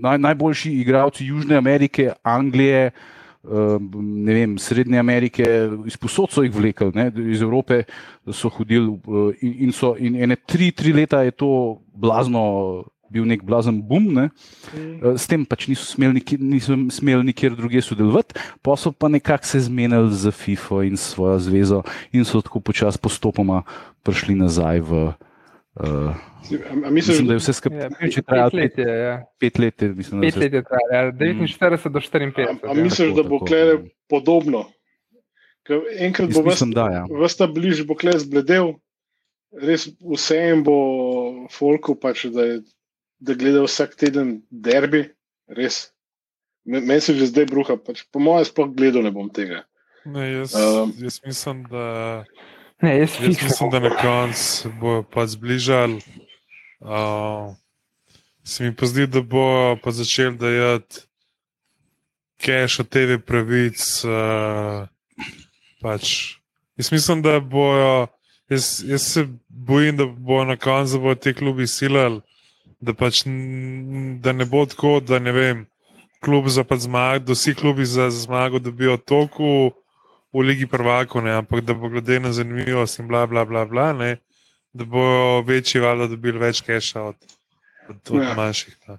naj, najboljši igralci Južne Amerike, Anglije. eh, Ne vem, Srednje Amerike, iz posod so jih vlekli, ne, iz Evrope so hodili. eh, In, in, so, in ene tri, tri leta je to blazno, bil nek blazen bum, ne. Eh, s tem pač niso smeli, niso smeli nikjer drugje sodelovati, pa so pa nekako se zmenili za FIFA in svojo zvezo in so tako počasi postopoma prišli nazaj v. Uh,
A, a misliš,
mislim, da je vse skupaj
Ja,
ja,
pet,
trajalo
pet let ja.
pet let. je, Mislim,
Pet
vse
let je trajalo, ja. 49 do 54.
A, a
ja.
misliš, da bo
ja.
podobno? Ker enkrat
Jaz
bo
mislim, da, ja.
vsta bliž, bo kle zbledel, res vse jim bo folku, pač, da, je, da gleda vsak teden derbi, res. Me- Meni se že zdaj bruha, pač, po mojem, sploh gledal ne bom tega.
Ne, jaz,
um,
jaz mislim, da.
Ne, jaz
Jaz mislim, da na koncu bojo pa zbližali. Uh, se mi pa zdi, da bojo pa začeli dajati cache od TV pravic. Uh, pač. Jaz mislim, da bojo. Jaz, jaz se bojim, da bojo na koncu bojo te klubi silali, da, pač, da ne bo tako, da ne vem. Klub za pač zmago, da vsi klubi za zmago dobijo toliko v Ligi prvakov, ne, ampak da bo glede na zanimivost in bla, bla, bla, bla ne, da bojo večji valjda dobili več keša od, od, od
Ja.
manjših. Ne.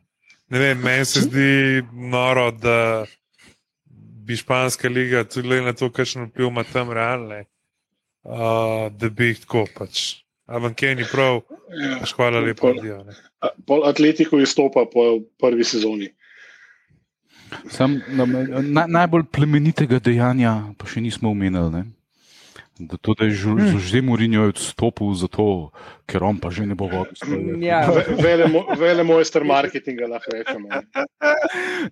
Ne vem, meni se zdi noro, da bi španska liga, tudi na to, kakšen vpliv ima tam realne, uh, da bi jih tako pač. Avankeni prav,
Ja.
pač hvala lepa.
Pol- Pol Atletico izstopa po prvi sezoni.
Sam, na, na, najbolj plemenitega dejanja pa še nismo omenili. Ne? Da to, da je
Hmm.
že Mourinho odstopil zato, ker on pa že ne bo vodil.
Ja,
Ve- Velemo- Velemojster marketinga lahko rečemo.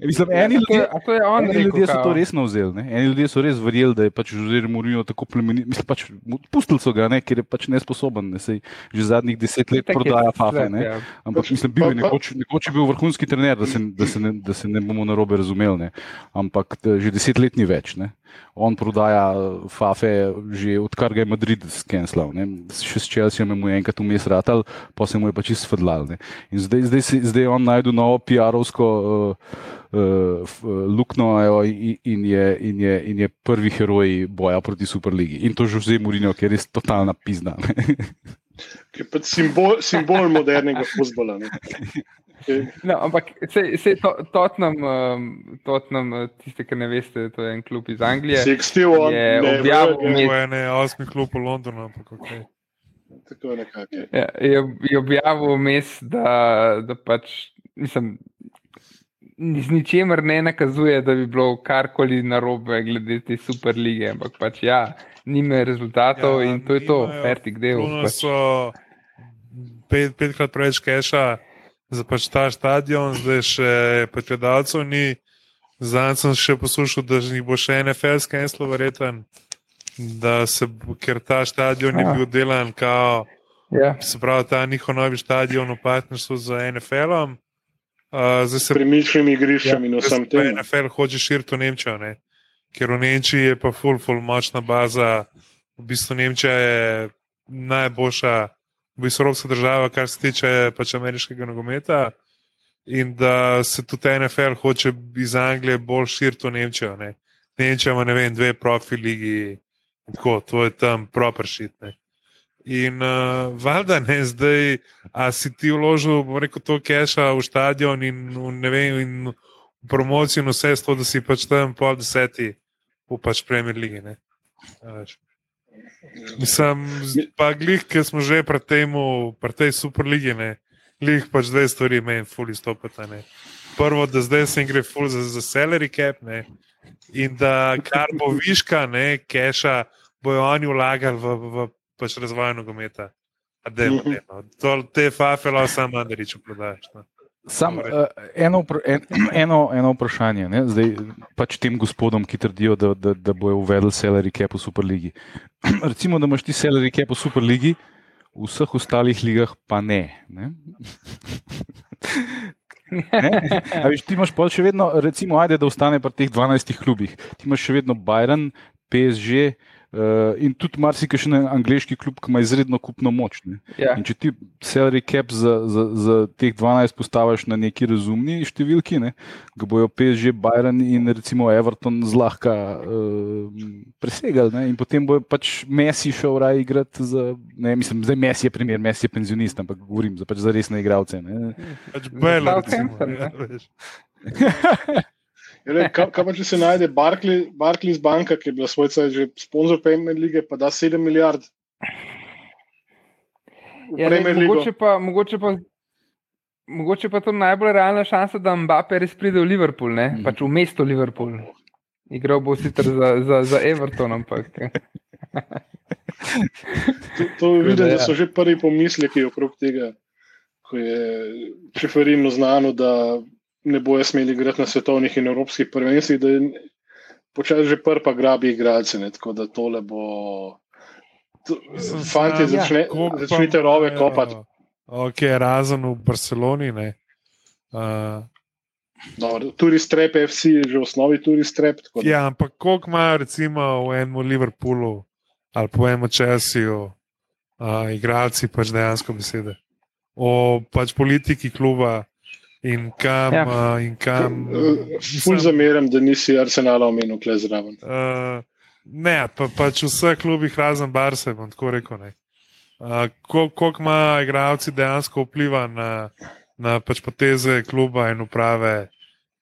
Mislim,
Ja,
eni
to
ljudje,
to je on
eni
rekel,
ljudje so to resno vzeli. Ne? Eni ljudje so res verjeli, da je pač Jose Mourinho tako plemenit. Mislim, pač, pustili so ga, ne? ker je pač nesposoben. Ne? Sej, že zadnjih deset let
Tako je
prodaja fafe. Ne?
ja.
Ampak mislim, bil je nekoč, nekoč je bil vrhunski trener, da se, da se, ne, da se ne bomo narobe razumeli. Ne. Ampak že deset let ni več. Ne. On prodaja fafe, že odkar ga je Madrid skenslal. Ne. Še s Chelseaom je mu enkrat vmes ratal, pa se mu je pač izfedlal. Ne. In zdaj, zdaj, si- zdaj je on najdel novo PR-ovsko uh, uh, luknjo evo, in, in, je, in, je, in je prvi heroj boja proti Superligi. In to že vse Mourinho, ker je res totalna pizna. ne.
Ki je pač simbol, simbol modernega futbola. ne. Ki-
No, ampak se, se to, Tottenham, um, Tottenham, eh, tiste, ki ne veste, to je en klub iz Anglije.
One,
je objavil
To je ne osmi klub v Londonu, ampak ok.
Tako nekako. je.
Ja, je, je objavil vmes, da, da pač, mislim, z ničemer ne nakazuje, da bi bilo karkoli narobe glede te super lige, ampak pač ja, nima rezultatov ja, in to je to, fertik del. Pač.
so pet, petkrat preveč keša za pač ta stadion, zdaj še pač gledalcev ni. Zdaj sem še poslušal, da jih bo še NFL skenslo, verjeten. Da se, ker ta stadion je
Ah.
bil delan, kao,
Ja.
se pravi, ta njihov novi stadion v partnerstvu z NFL-om. Uh, zdaj se
premičnimi igriščami in
Zdaj
vsem tem.
NFL hoče širiti v Nemčijo, ne? ker v Nemčiji je pa full, full močna baza. V bistvu Nemčija je najboljša, v bistvu evropska država, kar se tiče pač ameriškega nogometa. In da se tudi NFL hoče iz Anglije bolj širiti v Nemčijo. Ne? Nemčija ima, ne vem, dve profi ligi, in tako, to je tam proper šit. Ne? In uh, valjda ne zdaj, a si ti vložil, bom rekel, to keša v stadion in, v, vem, in v promocijo in vse to, da si pač tam pol deseti v pač Premier League. ne. Mislim, pa glih, ki smo že pri temu, pri tej superligi, ne, glih pač dve stvari meni fuli stopata. Ne. Prvo, da zdaj se jim gre ful za, za salary cap, ne, in da kar bo viška, ne, keša, bojo oni vlagali v, v, pač razvoj nogometa. A dajmo,
Mhm.
dajmo. To, te fafelo sam Andriču prodajaš. No.
Sam, uh, eno, en, <clears throat> eno, eno vprašanje, ne? zdaj pač tem gospodom, ki trdijo, da, da, da bojo uvedli salary cap v Superligi. <clears throat> Recimo, da imaš ti salary cap v Superligi, v vseh ostalih ligah pa ne. ne? <laughs> Ne? A Veš, ti imaš pa še vedno, recimo, ajde, da ostane pri teh 12 klubih. Ti imaš še vedno Bayern, PSG uh, in tudi marsikajšen angliški klub, ki ima izredno kupno moč. Ne?
Ja.
In če ti salary cap za, za, za teh 12 postaviš na neki razumni številki, ne, ga bojo PSG, Bayern in recimo Everton zlahka uh, presegali. Ne, in potem bo pač Messi šel raje igrati za, ne, mislim, zdaj Messi je primer, Messi je penzionist, ampak govorim za, pač za resne igralce. Ne.
Pač Bela, recimo, ja, <laughs> veš.
Ja, Kaj, kaj pa če se najde Barclay, Barclays banka, ki je bila svoj cel že sponzor Premier lige, pa da 7 milijard.
Ja, ne, mogoče, pa, mogoče, pa, mogoče pa to najbolj realna šansa, da Mbappé res pride v Liverpool, ne?
Mhm.
pač v mesto Liverpool. Igral bo sicer za, za, za Everton, ampak
To, to vidim,
ja.
da so že prvi pomisleki okrog tega, ko je Čeferino znano, da ne bojo smeli igrati na svetovnih in evropskih prvenstvih, da počasi že prva grabi igralce. Ne, tako da tole bo. Fanti,
sam,
začne,
koliko pa
začnite rove
imajo-
kopati.
Ok, razen v Barceloni. Ne. Uh,
Dobro, Tudi strep FC je že v osnovi tudi strep.
ja, ampak koliko imajo recimo v enem Liverpoolu ali pa v enem Chelseaju uh, igralci pač dejansko besede. O pač politiki kluba in kam.
Ja.
Uh, in kam
Eh, Ful zameram, da nisi Arsenala omenil kle zraven.
Uh, Ne, pa, pač v vseh klubih razen Barse, bom tako rekel. ne. A, kol- Koliko ima igralci dejansko vpliva na, na pač poteze kluba in uprave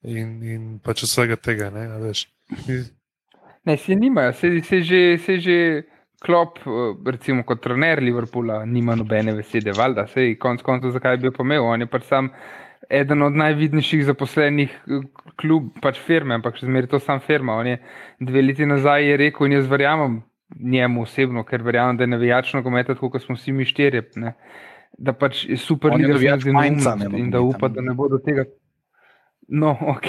in, in pač vsega tega. Ne,
Ne, se nimajo, se, se, že, se že klop, eh, recimo kot trener Liverpoola, nima nobene besede, valjda, sej konc koncev, zakaj bi jo pomenil. On je pač sam eden od najvidnejših zaposlenih eh, klub, pač firme, ampak še zmeraj to sam firma. On je dve leti nazaj je rekel in jaz verjamem njemu osebno, ker verjamem, da je navijačno gometa, tako kot smo vsi mi štirje. Ne. Da pač je super,
On je navijač Mainza,
neumnost
ne
in da
nogometa,
upa, da ne bo do tega. No, <laughs> ok.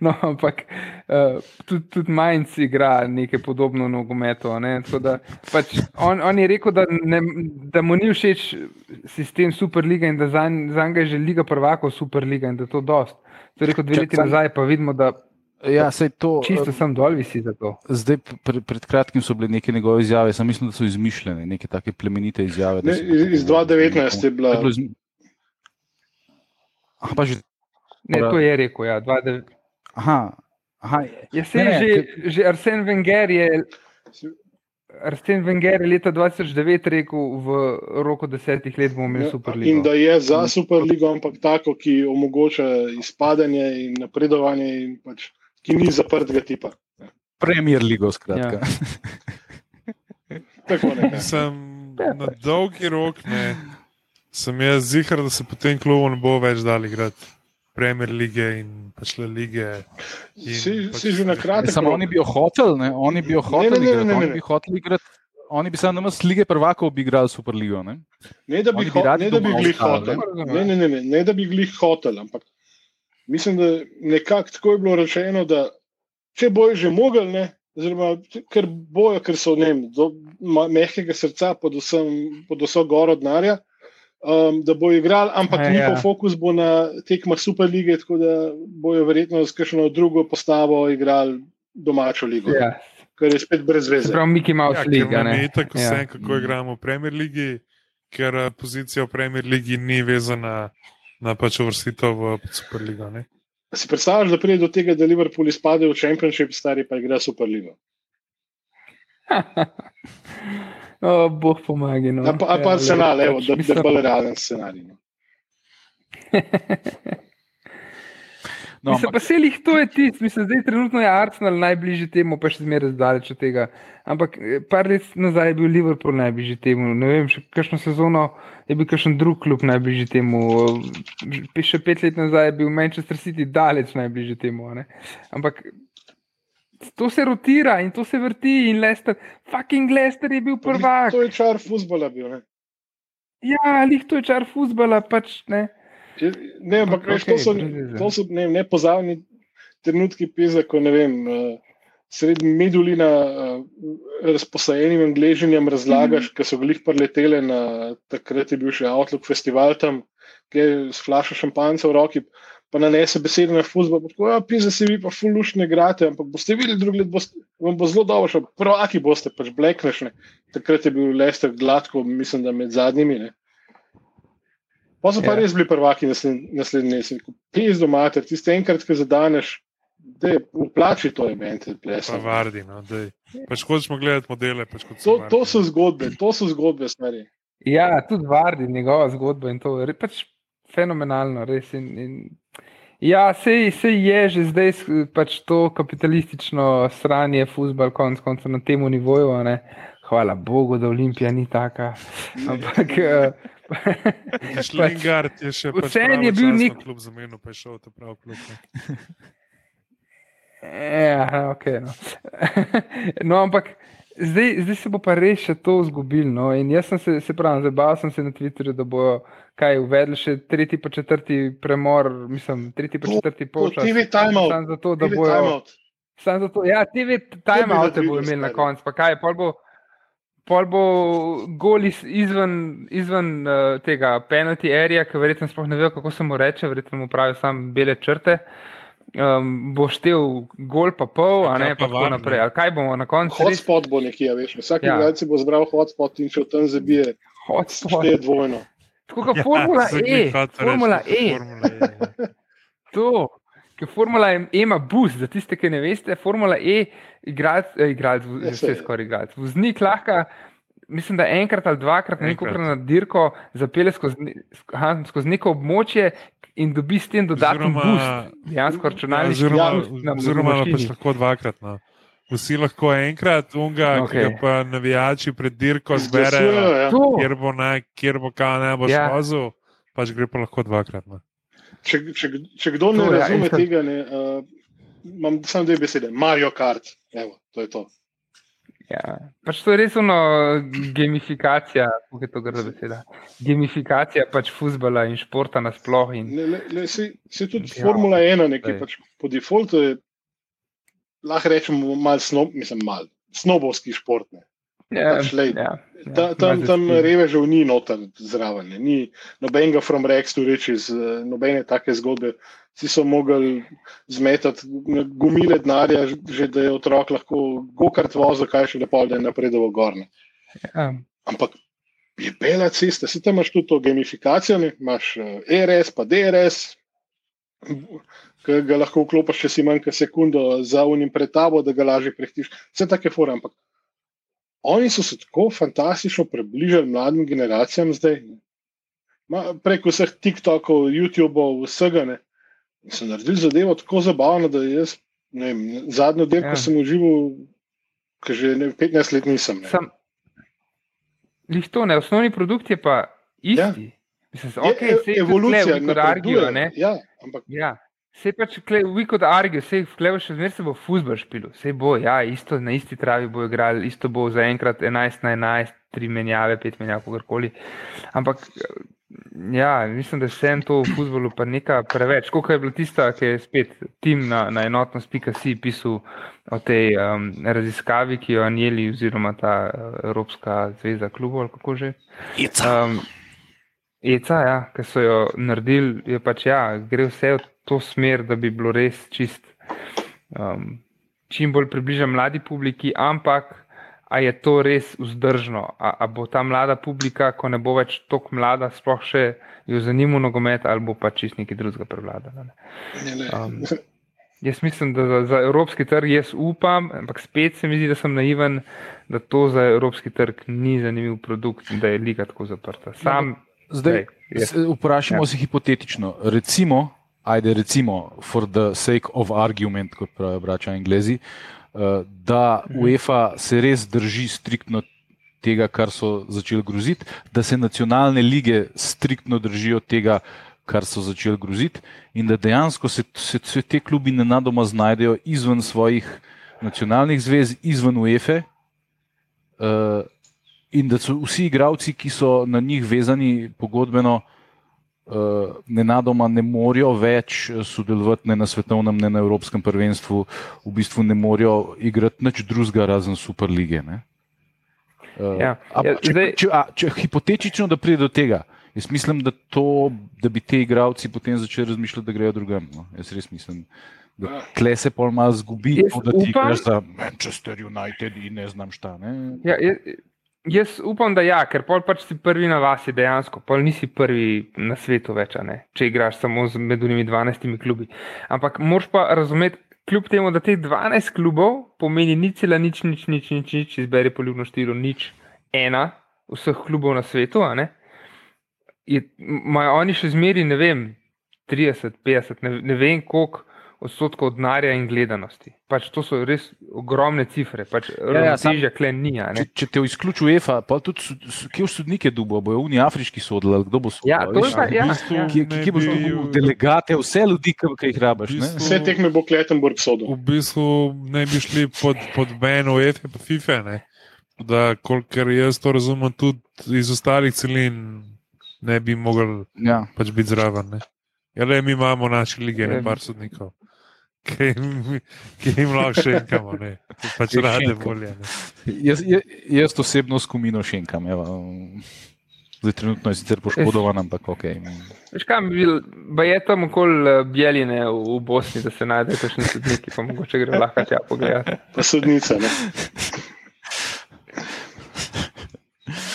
no, ampak uh, tudi, tudi Mainz igra nekaj podobno nogometu. Ne? tako da Pač on, on je rekel, da, ne, da mu ni všeč sistem Superliga in da za njega je že Liga prvakov Superliga in da je to dost. To je rekel dve leti nazaj, pa vidimo, da
Ja, sej to. <laughs>
čisto
eh,
sem dol visi za to.
Zdaj, pred, pred kratkim so bile neke njegove izjave, sam mislim, da so izmišljene, neke take plemenite izjave. da
Ne, iz- iz 2019 je bila-
To bilo izmi- Aha, pa že,
Ne,
Mora-
to je rekel. Ja, 29.
aha, aha,
se
Ne,
je
ne,
že, že Arsen Wenger je. Arsen Wenger je leta 2009 rekel, v roku desetih let bomo imeli
Ja,
Superligo.
In da je za Superligo, ampak tako, ki omogoča izpadanje in napredovanje, in pač, ki ni zaprtega tipa.
Premier Ligo, skratka.
Ja. <laughs>
Tako nekaj.
Sem na dolgi rok, ne, sem jaz zihar, da se po tem klubu ne bo več dali igrati. Premier lige in pač Le lige. in
Si,
pač-
si že na kratek.
Samo oni bi jo hoteli, ne? oni bi jo hoteli igrati, oni bi hoteli igrati. Oni bi samo namesto lige prvakov bi igrali Superligo. Ne?
Ne, da bi,
bi
ne, da bi glih hotel.
ne?
Ne, ne, ne, ne, da bi glih hotel, ampak mislim, da nekako tako je bilo rečeno, da če bojo že mogli, ne, oziroma ker bojo, ker so ne, vem, do mehkega srca, pod, vsem, pod vso goro denarja, um, da bojo igrali, ampak
Ja,
ja, njihov
ja.
fokus bo na tekmah Superlige, tako da bojo verjetno s kakšno drugo postavo igrali domačo ligo, ja.
Ja.
kar je spet brez
Se
veze.
pravi, Mickey Mouse
Ja, ker
Liga.
nam je
ne.
itak vse,
Ja.
kako igramo v Premier Ligi, ker eh, pozicija v Premier Ligi ni vezana na pač uvrstitev v Superligo. Ne?
Si predstavljaš, da pride do tega, da Liverpool izpade v Championship, stari pa igra Superligo? <laughs>
O, Bog pomaga. No.
Ali pa, ali pa
Ja,
Arsenal,
pač
evo, da, da
mislim-
je bolj realen scenarij. No. <laughs>
No,
Mislim, pa se jih to je tisto, mislim, zdaj trenutno je Arsenal najbližje temu, pa še zmeraj zdaleč od tega. Ampak eh, par let nazaj je bil Liverpool najbližje temu. Ne vem, še kakšno sezono je bil kakšen drug klub najbližje temu. Še- Še pet let nazaj je bil Manchester City daleč najbližje temu. a ne. Ampak to se rotira in to se vrti in Leicester, fucking Leicester je bil prvak.
To je čar futbola bil. Ne,
Ja, lih to je čar futbola, pač ne.
ne ampak
Ok,
veš, to so, to so ne, nepozavni trenutki pisa, ko ne vem. Uh, Sredi medulina uh, razposajenim angležinjem razlagaš, mm. ker so glih preletele na takrat je bil še Outlook festival tam, kjer s flašo šampanca v roki, pa nanese besede na fuzbol. pa Tako, ja, pisa se vi pa fuluš ne igrate, ampak boste videli drugi let, boste, vam bo zelo dobro šlo. Prvaki boste, pač blekneš. Ne. Takrat je bil Lester gladko, mislim, da med zadnjimi. Ne. Pa so pa
Ja.
res bili prvaki naslednji mesec. Pis doma, tiste enkrat, ki zadaneš, da je vplači to je meni,
Pa vardi. No, daj. pač hočemo gledati modele. Pač kot
To,
so
to so zgodbe, to so zgodbe, stari.
Ja, tudi Vardi, njegova zgodba in to je pač fenomenalno. Res. In, in, ja, sej, sej je že zdaj pač to kapitalistično sranje, futbol, konc koncev na tem nivoju. ne. Hvala Bogu, da Olimpija ni taka. Ampak eh,
Šlingard je še pač
Vseeno je bil nek-
klub zamenil, pa je šel ta pravi klub.
Ja, ok. No, <laughs> no ampak zdaj, zdaj se bo pa res še to zgubilo. No? In jaz sem se, se pravi, zabavil sem se na Twitterju, da bojo kaj uvedli še tretji pa četrti premor, mislim, tretji pa četrti polčas.
TV timeout.
Samo zato, da
TV
bojo.
timeout.
Sam zato, ja, TV timeoute
videl,
bo imel na koncu, pa kaj, pol bo, pol bo gol iz, izven, izven uh, tega penalty area, ki verjetno sploh ne ve, kako se mu reče, verjetno mu pravijo samo bele črte. Um, bo štel gol pa pol, a
Ja,
ne
pa
pa tako naprej. Ali kaj bomo na koncu res
Hotspot bo nekje, veš. Vsak
Ja.
igralec bo zbral hotspot in šel tam zabije.
hotspot?
Šteje dvojno.
Tako kot Formula
Ja, sem
E,
reči,
Formula
tako
E,
Formula E. ja. <laughs>
to. Ki ker Formula E ima boost, za tiste, ki ne veste, Formula E, igralec, eh, igralec,
Ja,
vse skoraj igralec. Voznik lahko, mislim, da enkrat ali dvakrat, neko
Enkrat.
na dirko zapelje skozi, aha, skozi neko območje in dobi s tem dodaten
Oziroma-
boost. Dejansko računalniški
Oziroma,
boost na
oziroma
mašini.
pač lahko dvakrat. No. Vsi lahko enkrat, unga, okay. ki pa navijači pred dirko zberejo,
ja.
Kjer bo, naj, kjer bo kao najbolj
Ja.
šlozu, pač gre pa lahko dvakrat. No.
Če, če, če kdo ne
To, ja,
razume
to-
tega, ne, uh, imam samo dve besede. Mario Kart. Evo, to je to.
Ja. Pač to je res ono gamifikacija, kako je to grda beseda. Gamifikacija pač futbola in športa nasploh. In,
Ne, ne, ne, se, se tudi
Ja,
ja, Formula 1, ne, ki
saj.
pač po defaultu je, lahko rečemo, malo snob, mislim, mal, snobovski šport. Ne.
ja,
pač, lej,
ja,
Ta, tam
malo
tam
strinjam.
revežev ni noter zraven, ne. ni nobenega from Rex, tu reči, z, eh, nobene take zgodbe. Vsi so mogli zmetati gumile denarja, že da je otrok lahko gokart vozil, kaj še lepo, da je napredoval gor. Ne.
Ja.
Ampak je bela cesta, si tam imaš tudi to gamifikacijo, ne? imaš ERS, pa DRS, ki ga lahko vklopiš, če si manjka sekundo za unim pred tabo, da ga lažje prehitiš. Vse take fore, ampak oni so se tako fantastično približali mladim generacijam zdaj. Ma, preko vseh TikTokov, YouTubeov, vsega ne. In so naredili zadevo tako zabavno, da jaz, ne vem, zadnjo dirko
Ja.
ja. sem užival, ki že ne, 15 let nisem. Ne.
Sam, lih to ne, osnovni produkt je pa isti. Ja. Mislim,
Je
okay,
e-
sej
evolucija,
kot argijo, ne.
Ja, ampak
Ja. Sej pač, vi kot argijo, sej vklevo še zmeraj se bo futbol špil. Sej bo, ja, isto na isti travi bo igrali, isto bo zaenkrat 11 na 11, tri menjave, pet menjav, kakorkoli. Ampak, ja, mislim, da se en to v futbolu pa nekaj preveč. Koliko je bila tista, ki je spet tim na, na enotnost.si pisal o tej um, raziskavi, ki jo je Anjeli oziroma ta uh, Evropska zveza klubov, ali kako že. Um, ECA, ja, ki so jo naredili, je pač, ja, gre vse v to smer, da bi bilo res čist, um, čim bolj približan mladi publiki, ampak a je to res vzdržno? A, a bo ta mlada publika, ko ne bo več tako mlada, sploh še jo zanima nogomet, ali bo pa čist nekaj drugega prevladala? Ne? Um, Jaz mislim, da za, za evropski trg jaz upam, ampak spet se mi zdi, da sem naiven, da to za evropski trg ni zanimiv produkt in da je liga tako zaprta. Sam,
Zdaj,
Lej, jaz-
vprašamo
ja.
se hipotetično. Recimo, ajde, recimo, for the sake of argument, kot pravijo braća Anglezi, eh, da
Mhm.
UEFA se res drži striktno tega, kar so začeli groziti, da se nacionalne lige striktno držijo tega, kar so začeli groziti, in da dejansko se, se, se te klubi nenadoma znajdejo izven svojih nacionalnih zvez, izven UEFA. Uh, in da so vsi igravci, ki so na njih vezani pogodbeno, uh, nenadoma ne morejo več eh, sodelovati ne na svetovnem, ne na evropskem prvenstvu, v bistvu ne morejo igrati nič drugega razen superlige. Ne? Uh,
Ja,
a,
ja,
če,
zdaj-
če, a, če hipotetično, da pride do tega, jaz mislim, da, to, da bi ti igravci potem začeli razmišljati, da grejo drugam. No? Jaz res mislim. Da tle se pol malo zgubi,
Jaz
to, da ti
upam-
greš za Manchester United in ne znam šta. Ne?
Ja, jaz, jaz upam, da ja, ker pol pač si prvi na vasi dejansko, pol nisi prvi na svetu več, ne, če igraš samo z med unimi 12 klubi. Ampak moraš pa razumeti, kljub temu, da teh 12 klubov pomeni nič, cela nič, nič, nič, nič, nič izberi poljubno štiro, nič, ena vseh klubov na svetu, Imajo oni še zmeri, ne vem, 30, 50, ne, ne vem koliko odstotkov denarja in gledanosti. Pač to so res ogromne cifre, pač
ja, sam-
ravnotežja klen ni. a ne.
Če, če te izključi UEFA, pa tudi kje v sodnike dubo, bojo oni afriški sodili, kdo bo sodil.
Ja, to je pa, ja, ja.
Kje, kje boš
bi-
dobil delegate, vse ljudi, ki jih rabiš?
V
ne?
bistvu-
Vse tekme bo Kletenburg sodel.
v bistvu ne bi šli pod, pod Ben UEFA in FIFA. Ne? Da, kolikor jaz to razumem, tudi iz ostalih celin ne bi mogli
Ja.
pač biti zraven. Ne? Ja, le, mi imamo naše lige, ne
Ja.
par sodnikov, ki jim, ki jim lahko še enkamo, ne pač rade volje. Ne?
Jaz, jaz, osebno s kumino šenkam. Evo. Zdaj, trenutno je sicer poškodovan, ampak ok.
Veš kaj, bil, ba je tam okoli eh, Bjeline v, Bosni, da se najdejo kakšni sodniki, pa mogoče gre lahko tja pogledati.
Pa sodnica. Ne?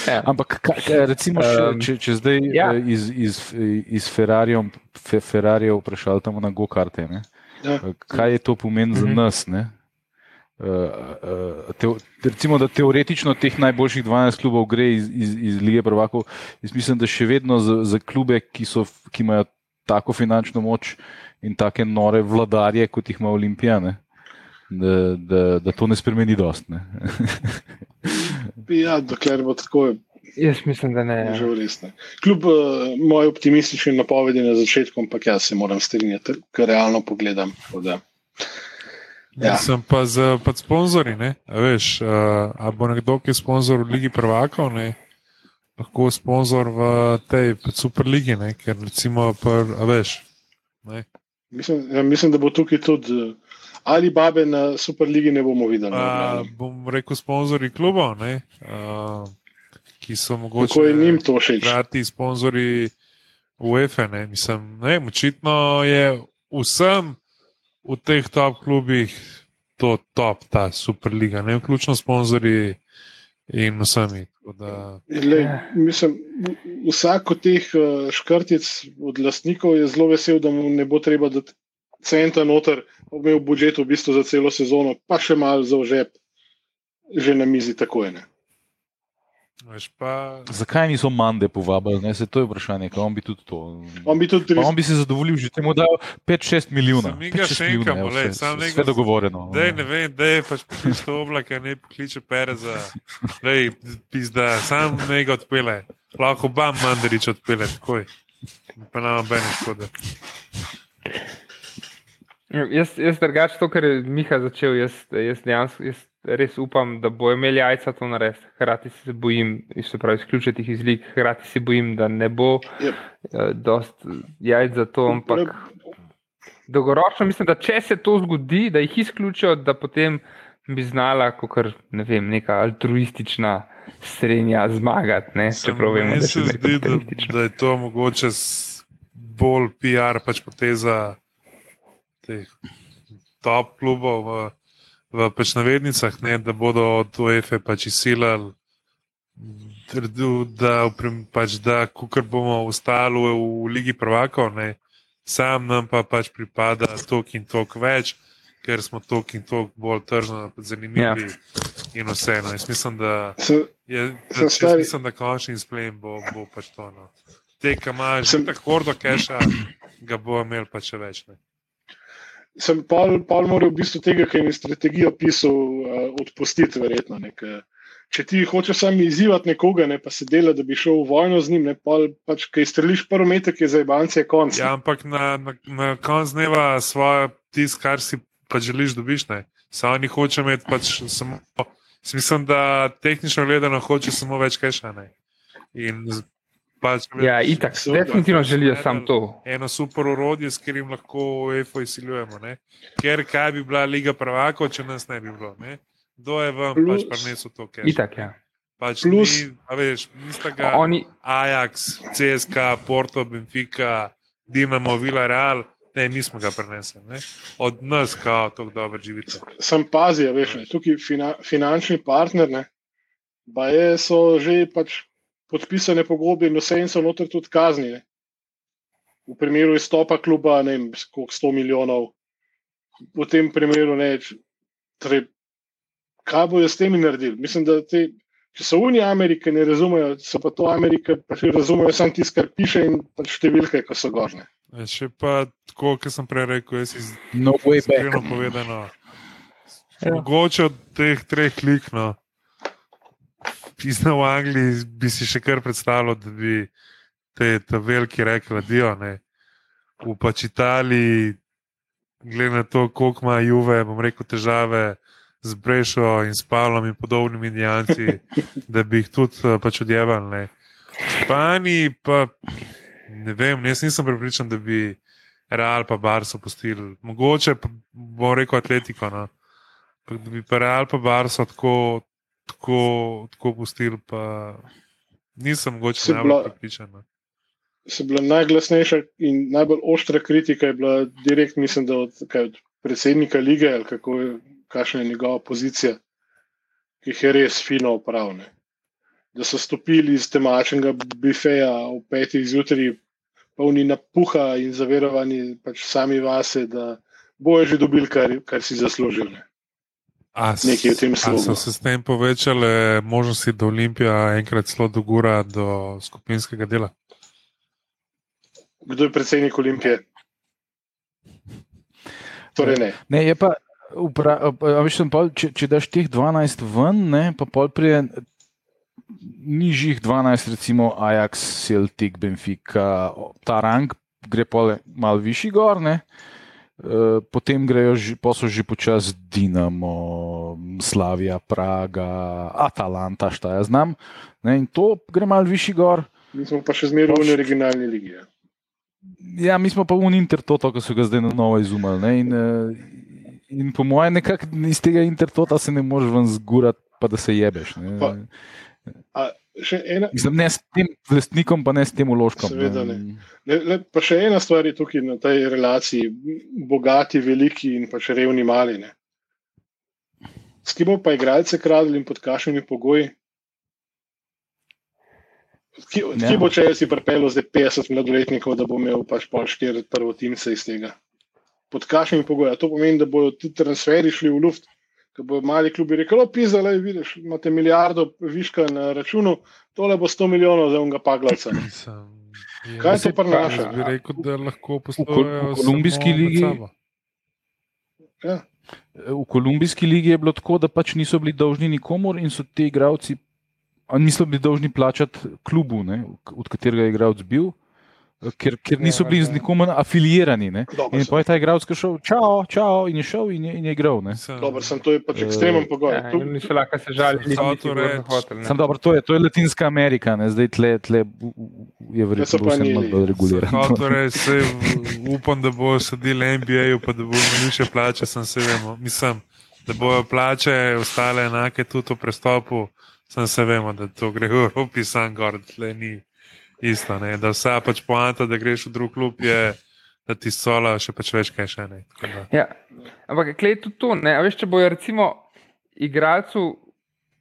Ja.
Ampak, ka- ka- recimo, če,
Um,
če, če zdaj
ja.
ja. iz, iz, iz Ferrarijev fe, Ferrarijev prešaltamo na go-karte. ne.
Ja.
Eh, Kaj je to pomeni za
Mhm.
nas? Ne? Uh, uh, te, recimo, da teoretično teh najboljših 12 klubov gre iz, iz, iz Lige Prvakov. Jaz mislim, da še vedno za, za klube, ki, so, ki imajo tako finančno moč in take nore vladarje, kot jih ima Olimpija, ne, da, da, da to ne spremeni dost. Ne. <laughs>
Ja, dokler bo tako,
Jaz mislim, da ne.
že res. ne. Kljub uh, moji optimistični napovedi na začetku, ampak jaz se moram strinjati, ker realno pogledam. da. Ja.
Ja. Sem pa z pa sponzorji. Ne? A veš, uh, a bo nekdo, ki je sponzor v Ligi Prvakov, ne? lahko sponzor v tej pač Superligi, ne? ker recimo, pr, a veš. Ne?
Mislim, ja, mislim, da bo tukaj tudi uh, ali babe na Superligi ne bomo videli.
A, bom rekel, sponzorji klubov, ne? Uh, ki so mogoče.
Kako je njim to všeč?
hkrati sponzorji UEFA. Ne? Mislim, ne, očitno je vsem v teh top klubih to top, ta Superliga, ne vključno sponzorji in vsemi. Tako Da,
Lej, mislim, vsak od teh uh, škrtic od lastnikov je zelo vesel, da mu ne bo treba dati centa noter, imel v budžetu v bistvu za celo sezono, pa še malo za žep, že na mizi takoj. Ne.
Veš, pa,
Zakaj niso mande povabili? Ne? Se to je vprašanje, kaj on bi tudi to.
On bi tudi
Pa on bi se zadovoljil, že temu dal 5-6 milijonov.
Samo mi ga lej, samo
vse,
nekaj-
vse dogovorjeno.
Dej, ne vem, da je pač pokliče oblake, ne pokliče pere za. Dej, pizda, sam ne ga odpele. Lahko oba mandarič odpele, takoj. Pa nam bene škode.
Jaz, jaz drugače to, kar je Miha začel, jaz, jaz dejansko jaz res upam, da bo imel jajca to narediti. Hrati se bojim, se pravi, izključiti jih iz lig, hrati se bojim, da ne bo
Yep.
uh, dost jajc za to, ampak dolgoročno mislim, da če se to zgodi, da jih izključijo, da potem bi znala, kot ne vem, neka altruistična srednja zmagati. Ne? Čeprav vemo, da
se zdi, da, da je to mogoče bolj PR pač poteza teh top klubov v, v pač navednicah, ne, da bodo od UEFA pač izsilali, da, pač, da kukar bomo ostali v, v Ligi prvakov, ne, sam nam pa pač pripada tok in tok več, ker smo tok in tok bolj tržno zanimivi
Ja.
in vseeno. Jaz mislim, da Je,
stari-
mislim, da končni izplen bo, bo pač to. No. Te, ki imaš tako hordo keša, ga bo imel pa še več. Ne.
Sem pol, pol moral v bistvu tega, ki je strategijo pisal, uh, odpustiti, verjetno. Ne, ker če ti hočeš sam izzivati nekoga, ne, pa se dela, da bi šel v vojno z njim, ne, pol, pač, kaj streliš prvo metek, je za ebance konc.
Ja, ampak na, na, na koncu dneva svoje tisto, kar si pač želiš dobiš. Ne. Samo oni hoče imeti pač samo. jaz Mislim, da tehnično gledano hoče samo več keša. Ne. In pač
Ja, itak,
Seveda.
definitivno želijo samo to.
eno super orodje, s katerim lahko EFO izsiljujemo. Ne? Ker kaj bi bila Liga prvakov, če nas ne bi bilo. Ne? Kdo je vam
Plus-
pač prinesel to, kar
Itak, ja.
pač
plus-
ni, a veš, nista ga
Oni,
Ajax, CSK, Porto, Benfica, Dinamo, Villarreal, ne, mi smo ga prenesli. Ne? Od nas, kao, tako dobro živite.
Sem pazil, veš, ne, tukaj fina, finančni partner, ne, pa je, so že pač podpisane pogodbe in vse so noter tudi kazni. Ne. V primeru izstopa kluba, ne vem, koliko 100 milijonov, v tem primeru ne. Torej, kaj bojo s temi naredili? Mislim, da te, če so Unije Amerike ne razumejo, so pa to Amerike, pač razumejo samo tisto, kar piše in pač številke, ko so gorne.
Še pa tako, kot sem prej rekel, jaz iz
No.
Iskreno povedano.
Ja.
Mogoče od teh treh lik, no, pisno v Angliji, bi si še kar predstavljal, da bi te, te veliki rekli, adijo. ne. V pač Italiji, glede na to, koliko ima Juve, bom rekel, težave z Brešo in s Pavlom in podobnimi indijanci, <laughs> da bi jih tudi eh, pač odjevali. V Španiji pa ne vem, jaz nisem prepričan, da bi Real pa Barso pustili. Mogoče pa bom rekel Atletiko. No. Da bi pa Real pa Barso tako, tako, tako pustili, pa nisem mogoče najbolj no.
se bila najglasnejša in najbolj ostra kritika, je bila direkt, mislim, da od, kaj, od predsednika lige ali kako je, kakšna je njegova pozicija, ki jih je res fino upravljena. Da so stopili iz temačnega bifeja ob petih zjutraj, polni napuha in zaverovani pač sami vase, da bojo že dobili, kar, kar si zaslužil. Ne.
A,
Nekaj v tem
a so
slogu.
se s tem povečale možnosti, da Olimpija enkrat celo dogura do skupinskega dela?
Kdo je predsednik Olimpije? Torej ne.
Ne, je pa, upra, sem pol, če, če daš teh 12 ven, ne, pa pol prije nižjih 12, recimo Ajax, Celtic, Benfica, ta rang gre pa malo višji gor, ne. E, Potem grejo, pol so že počasi Dinamo, Slavija, Praga, Atalanta, šta jaz znam. Ne, in to gre malo višji gor.
Mi smo pa še zmeraj v originalni ligi. Ja.
Ja, mi smo pa v Intertoto, ki so ga zdaj na novo izumili. Ne? In, eh, in po mojem, nekako iz tega Intertota se ne moreš ven zgurati, pa da se jebeš. Ne?
Pa- A, še ena,
Mislim, ne s tem lastnikom, pa ne s tem uložkom.
Seveda ne. le, le, pa še ena stvar je tukaj na tej relaciji: bogati, veliki in pač revni, mali. Ne. S kim bo pa igralce kradli in pod kakšnimi pogoji? Ki,
Ja.
bo, če si pripeljal zdaj 50 mladoletnikov, da bo imel pač pol štiri prvotimce iz tega? Pod kakšnimi pogoji? A To pomeni, da bodo ti transferi šli v luft. Ko bo mali klubi rekel, pisa, le vidiš, imate milijardo viška na računu, tole bo 100 milijonov za unga paglavca.
Mislim, je-
Kaj to
Jaz
prinaša?
bi rekel, da lahko poslujejo
v kolumbijski ligi-.
Ja.
V kolumbijski ligi je bilo tako, da pač niso bili dolžni nikomor in so ti igravci. Niso bili dolžni plačati klubu, ne, od katerega je igralec bil, ker, ker niso bili z. Ne.
Dobro,
In pa je ta igralec šel, čau, čau, in je šel in je, in je igral.
Dobro, sem to je pač ekstremen pogoj.
Ja,
Tu-
niso lahko se žalili,
Samo
niti
to
ne.
Sam dobro, to je, to je Latinska Amerika, ne? zdaj tle, tle je
so
verjetno vse bolj regulirano.
Sem torej, se, upam, da bo sedel NBA, pa da bo imel više plače, sem se vemo. Mislim, da bojo plače ostale enake tudi v prestopu, sem se vemo, da to gre v Evropi, sam gor, tle ni isto. Ne? Da vsa pač poanta, da greš v drug klub, je, da ti sola še pač več kaj še ne. Tako da-
Ja. Ampak, klej tudi to. Ne? A Veš, če bojo recimo igralcu,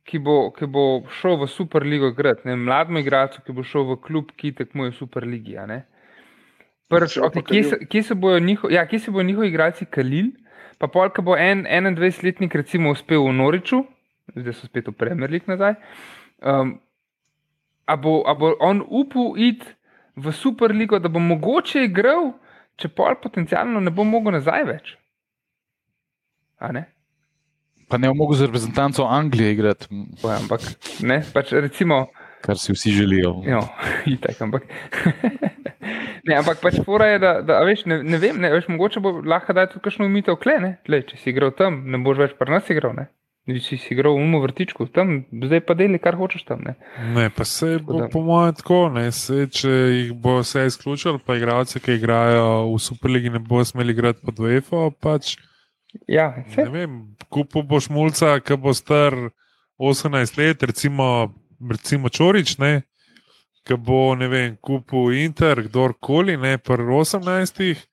ki bo, ki bo šel v Superligo igrati, ne, mlademu igralcu, ki bo šel v klub, ki tekmuje v Superligi. a ne. Prvič, okay, kje, se, kje, se bojo njiho, ja, kje se bojo njihovi igralci kalili, pa pol, ko bo en 21-letnik recimo uspel v Noriču, zdaj so spet v Premier League nazaj. Um, a, bo, a bo on upal iti v Superligo, da bo mogoče igral, če pol potencialno ne bo mogel nazaj več. A ne?
Pa ne bo mogel z reprezentanco Anglije igrati,
Pa, ampak ne, pač recimo,
kar si vsi želijo.
jo, itak, ampak. <laughs> ne, ampak pač fora je, da, da veš, ne, ne vem, ne, veš, mogoče bo lahko dati tudi kakšno umitev klene. Tle, če si igral tam, ne boš več pri nas igral. Ne? Si si igral v umu vrtičku, tam, zdaj pa deli, kar hočeš tam. Ne?
Ne, pa se bo,
da-
po mojem, tako. Ne, se, če jih bo vse izključil, pa igralce, ki igrajo v Superligi, ne bo smeli igrati pod UEFA, pač
Ja,
ne vem, kupo boš mulca, ki bo star 18 let, recimo, recimo Čorič, ne, ki bo, ne vem, kupil Inter, kdorkoli, ne, pri 18.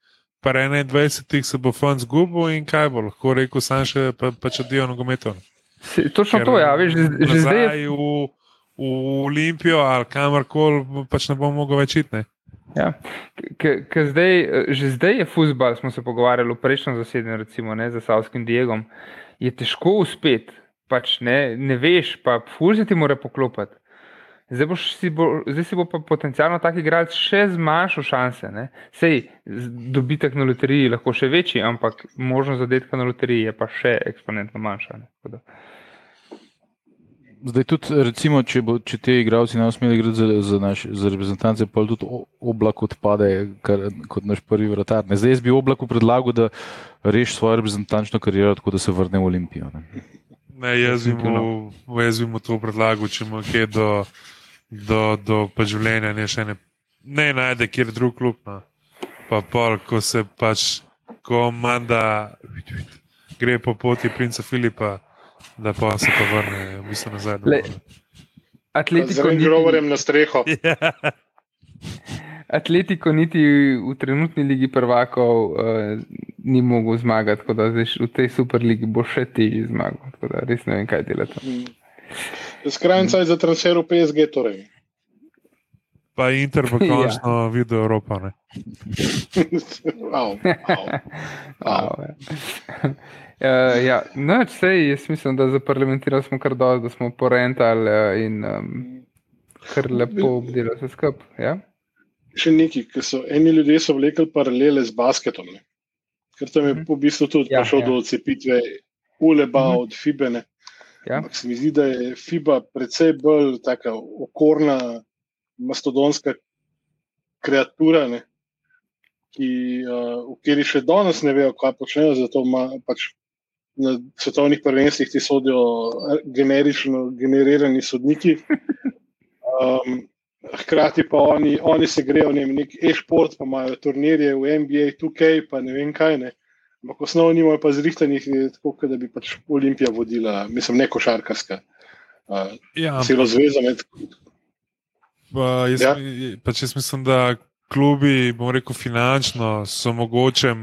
Pa 21. se bo fant zgubil in kaj bo lahko rekel, sam še pa, pa če dio nogometov.
Se, točno to, ja, veš, že, že zdaj
v, v Olimpijo ali kamorkoli, pač ne bom mogel več iti.
Ja. K- k zdaj, že zdaj je futbal, smo se pogovarjali v prejšnjem zasedanju, recimo ne, za Savskim Diegom. Je težko uspeti, pač ne, ne veš, pa se ti mora poklopiti. Zdaj, boš si bo, zdaj si bo pa potencialno tak igralec še zmanjšal šanse. Ne. Sej dobitek na loteriji lahko še večji, ampak možnost zadetka na loteriji je pa še eksponentno manjša. Ne.
Zdaj tudi, recimo, če, bo, če te igralci ne usmeli igrati za, za, naš, za reprezentance, pa tudi oblak odpade kar, kot naš prvi vratar. Ne. Zdaj jaz bi oblaku predlagal, da reši svojo reprezentančno kariero, tako da se vrne v Olimpijo. Ne.
Ne, jaz bi mu, jaz bi mu to predlagal, če mu je do, do, do pa življenja ne, še ne, ne najde kjer drug klub. No. Pa pol, ko se pač, ko manda gre po poti princa Filipa, da pa se pa vrne, v bistvu nazaj.
Le-.
Z
Atletiko
Range
niti,
Roverjem na streho. <laughs>
Ja.
Atletiko niti v trenutni ligi prvakov uh, ni mogel zmagati, tako da zdaj v tej superligi bo še težje zmagal. Res ne vem, kaj delati.
Skrajni cajt za transfer v PSG. Torej.
Pa Inter bo <laughs>
Ja.
končno ja. videl Evropo. Ne? <laughs>
Au, au.
Wow, ja. Uh, <laughs> ja, no, sej, jaz mislim, da za parlamentirali smo kar dosti, da smo porentali uh, in um, kar lepo obdelali vse skupaj. Ja?
Še nekaj, ki so eni ljudje so vlekli paralele z basketom. Ne? Ker tam je
Mhm.
po bistvu tudi
Ja,
prišel
ja.
do odcepitve uleba
Mhm.
mhm. od Fibene.
Ja.
Ampak se mi zdi, da je Fiba precej bolj taka okorna, mastodonska kreatura, ne? ki, uh, v kateri še danes ne vejo, kaj počnejo, zato ima pač na svetovnih prvenstvih ti sodijo eh, generično generirani sodniki. Um, <laughs> hkrati pa oni, oni se grejo ne, vem, nek e-šport, pa imajo turnirje v NBA, 2K, pa ne vem kaj. Ne. Ampak osnovno nimajo pa zrihtanih, tako, da bi pač Olimpija vodila, mislim, ne košarkarska. Uh,
Ja,
celo zvezo. Ne,
Pa jaz,
Ja.
pač jaz mislim, da klubi, bom rekel, finančno so mogoče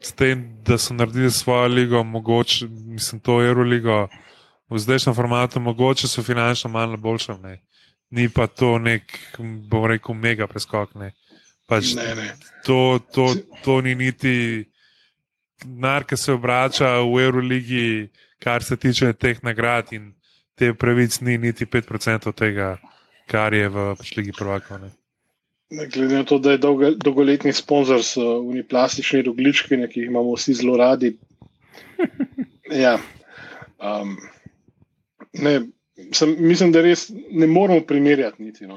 s tem, da so naredili svojo ligo, mogoče, mislim, to Euroligo v zdajšnjem formatu, mogoče so finančno malo boljše. Ni pa to nek, bom rekel, mega preskok. Ne. Pač
ne, ne.
to, to, to ni niti denar, ki se obrača v Euroligi, kar se tiče teh nagrad in te pravic, ni niti 5% tega, kar je v pač Ligi prvakov. ne.
Glede na to, da je dolga, dolgoletni sponzor so uniplastični roglički, ne, ki jih imamo vsi zelo radi. <laughs> Ja, um, ne, sem, mislim, da res ne moramo primerjati niti. No.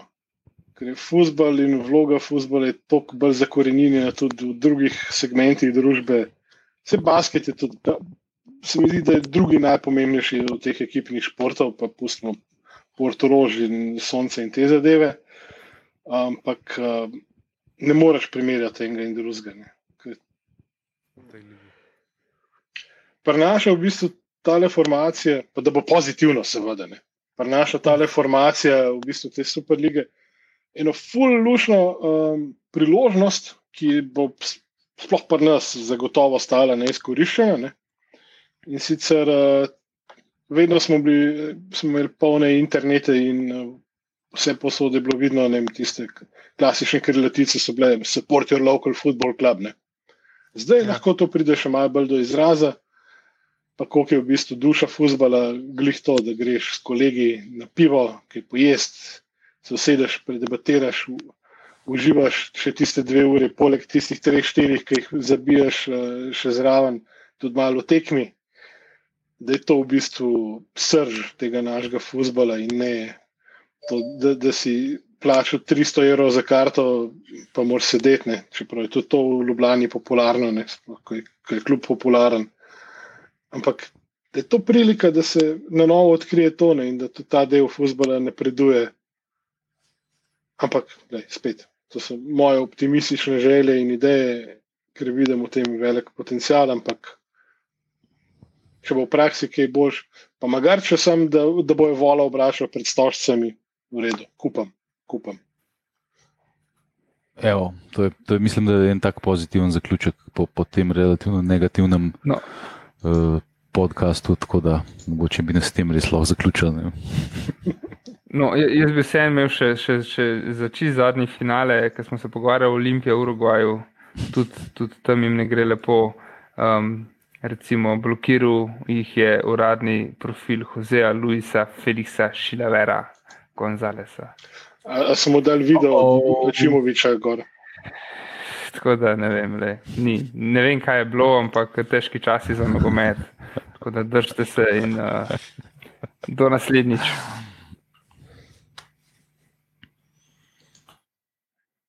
Ker je futbol in vloga futbola toliko bolj zakorenjena tudi v drugih segmentih družbe. Vse basket je tudi, da, se mi zdi, da je drugi najpomembnejši od teh ekipnih športov, pa pustimo Portorož in Sonce in te zadeve. Ampak uh, ne moreš primerjati enega in drugega. Ker
v
bistvu tale formacija, pa da bo pozitivno, seveda. Ne. Prinaša tale formacija v bistvu te super lige eno fullušno um, priložnost, ki bo sploh pri nas zagotovo stala neizkoriščena. Ne. In sicer uh, vedno smo, bili, smo imeli polne internete in uh, vse posode je bilo vidno, ne vem, tiste klasične krilatice so bile support your local football club. Ne. Zdaj
Ja.
lahko to pride še malo bolj do izraza. Pa koliko je v bistvu duša futbola, glih to, da greš s kolegi na pivo, ki pojest, se usedeš, predebatiraš, uživaš še tiste dve ure, poleg tistih treh, štirih, ki jih zabijaš eh, še zraven, tudi malo tekmi. Da je to v bistvu srž tega našega futbola in ne to, da, da si plačal 300 evrov za karto, pa moraš sedeti. Ne. Čeprav je tudi to v Ljubljani popularno, ko je, je klub popularen. Ampak da je to prilika, da se na novo odkrije to ne, in da tudi ta del futbola napreduje. Ampak, lej, spet, to so moje optimistične želje in ideje, ker vidim v tem velik potencial. Ampak, če bo v praksi kaj boljš, pa magar če sem, da, da bojo vola obračal pred stožcami, v redu, kupam, kupam.
Evo, to je, to je, mislim, da je en tak pozitiven zaključek po, po tem relativno negativnem
No.
uh, podkastu, tako da mogoče bi nas s tem res lahko zaključili. <laughs>
No, ja- jaz bi se imel še, še, še za čist zadnji finale, ker smo se pogovarjali o Olimpiji Urugvaju, tudi, tudi tam jim ne gre lepo. Um, recimo, blokiral jih je uradni profil Joseja Luisa Felixa Šilavera Gonzalesa.
A, a mu dal video
Oh.
od Čimoviča gor.
Tako da ne vem, le, ni, ne vem, kaj je bilo, ampak težki časi za nogomet. Tako da držite se in uh, do naslednjič.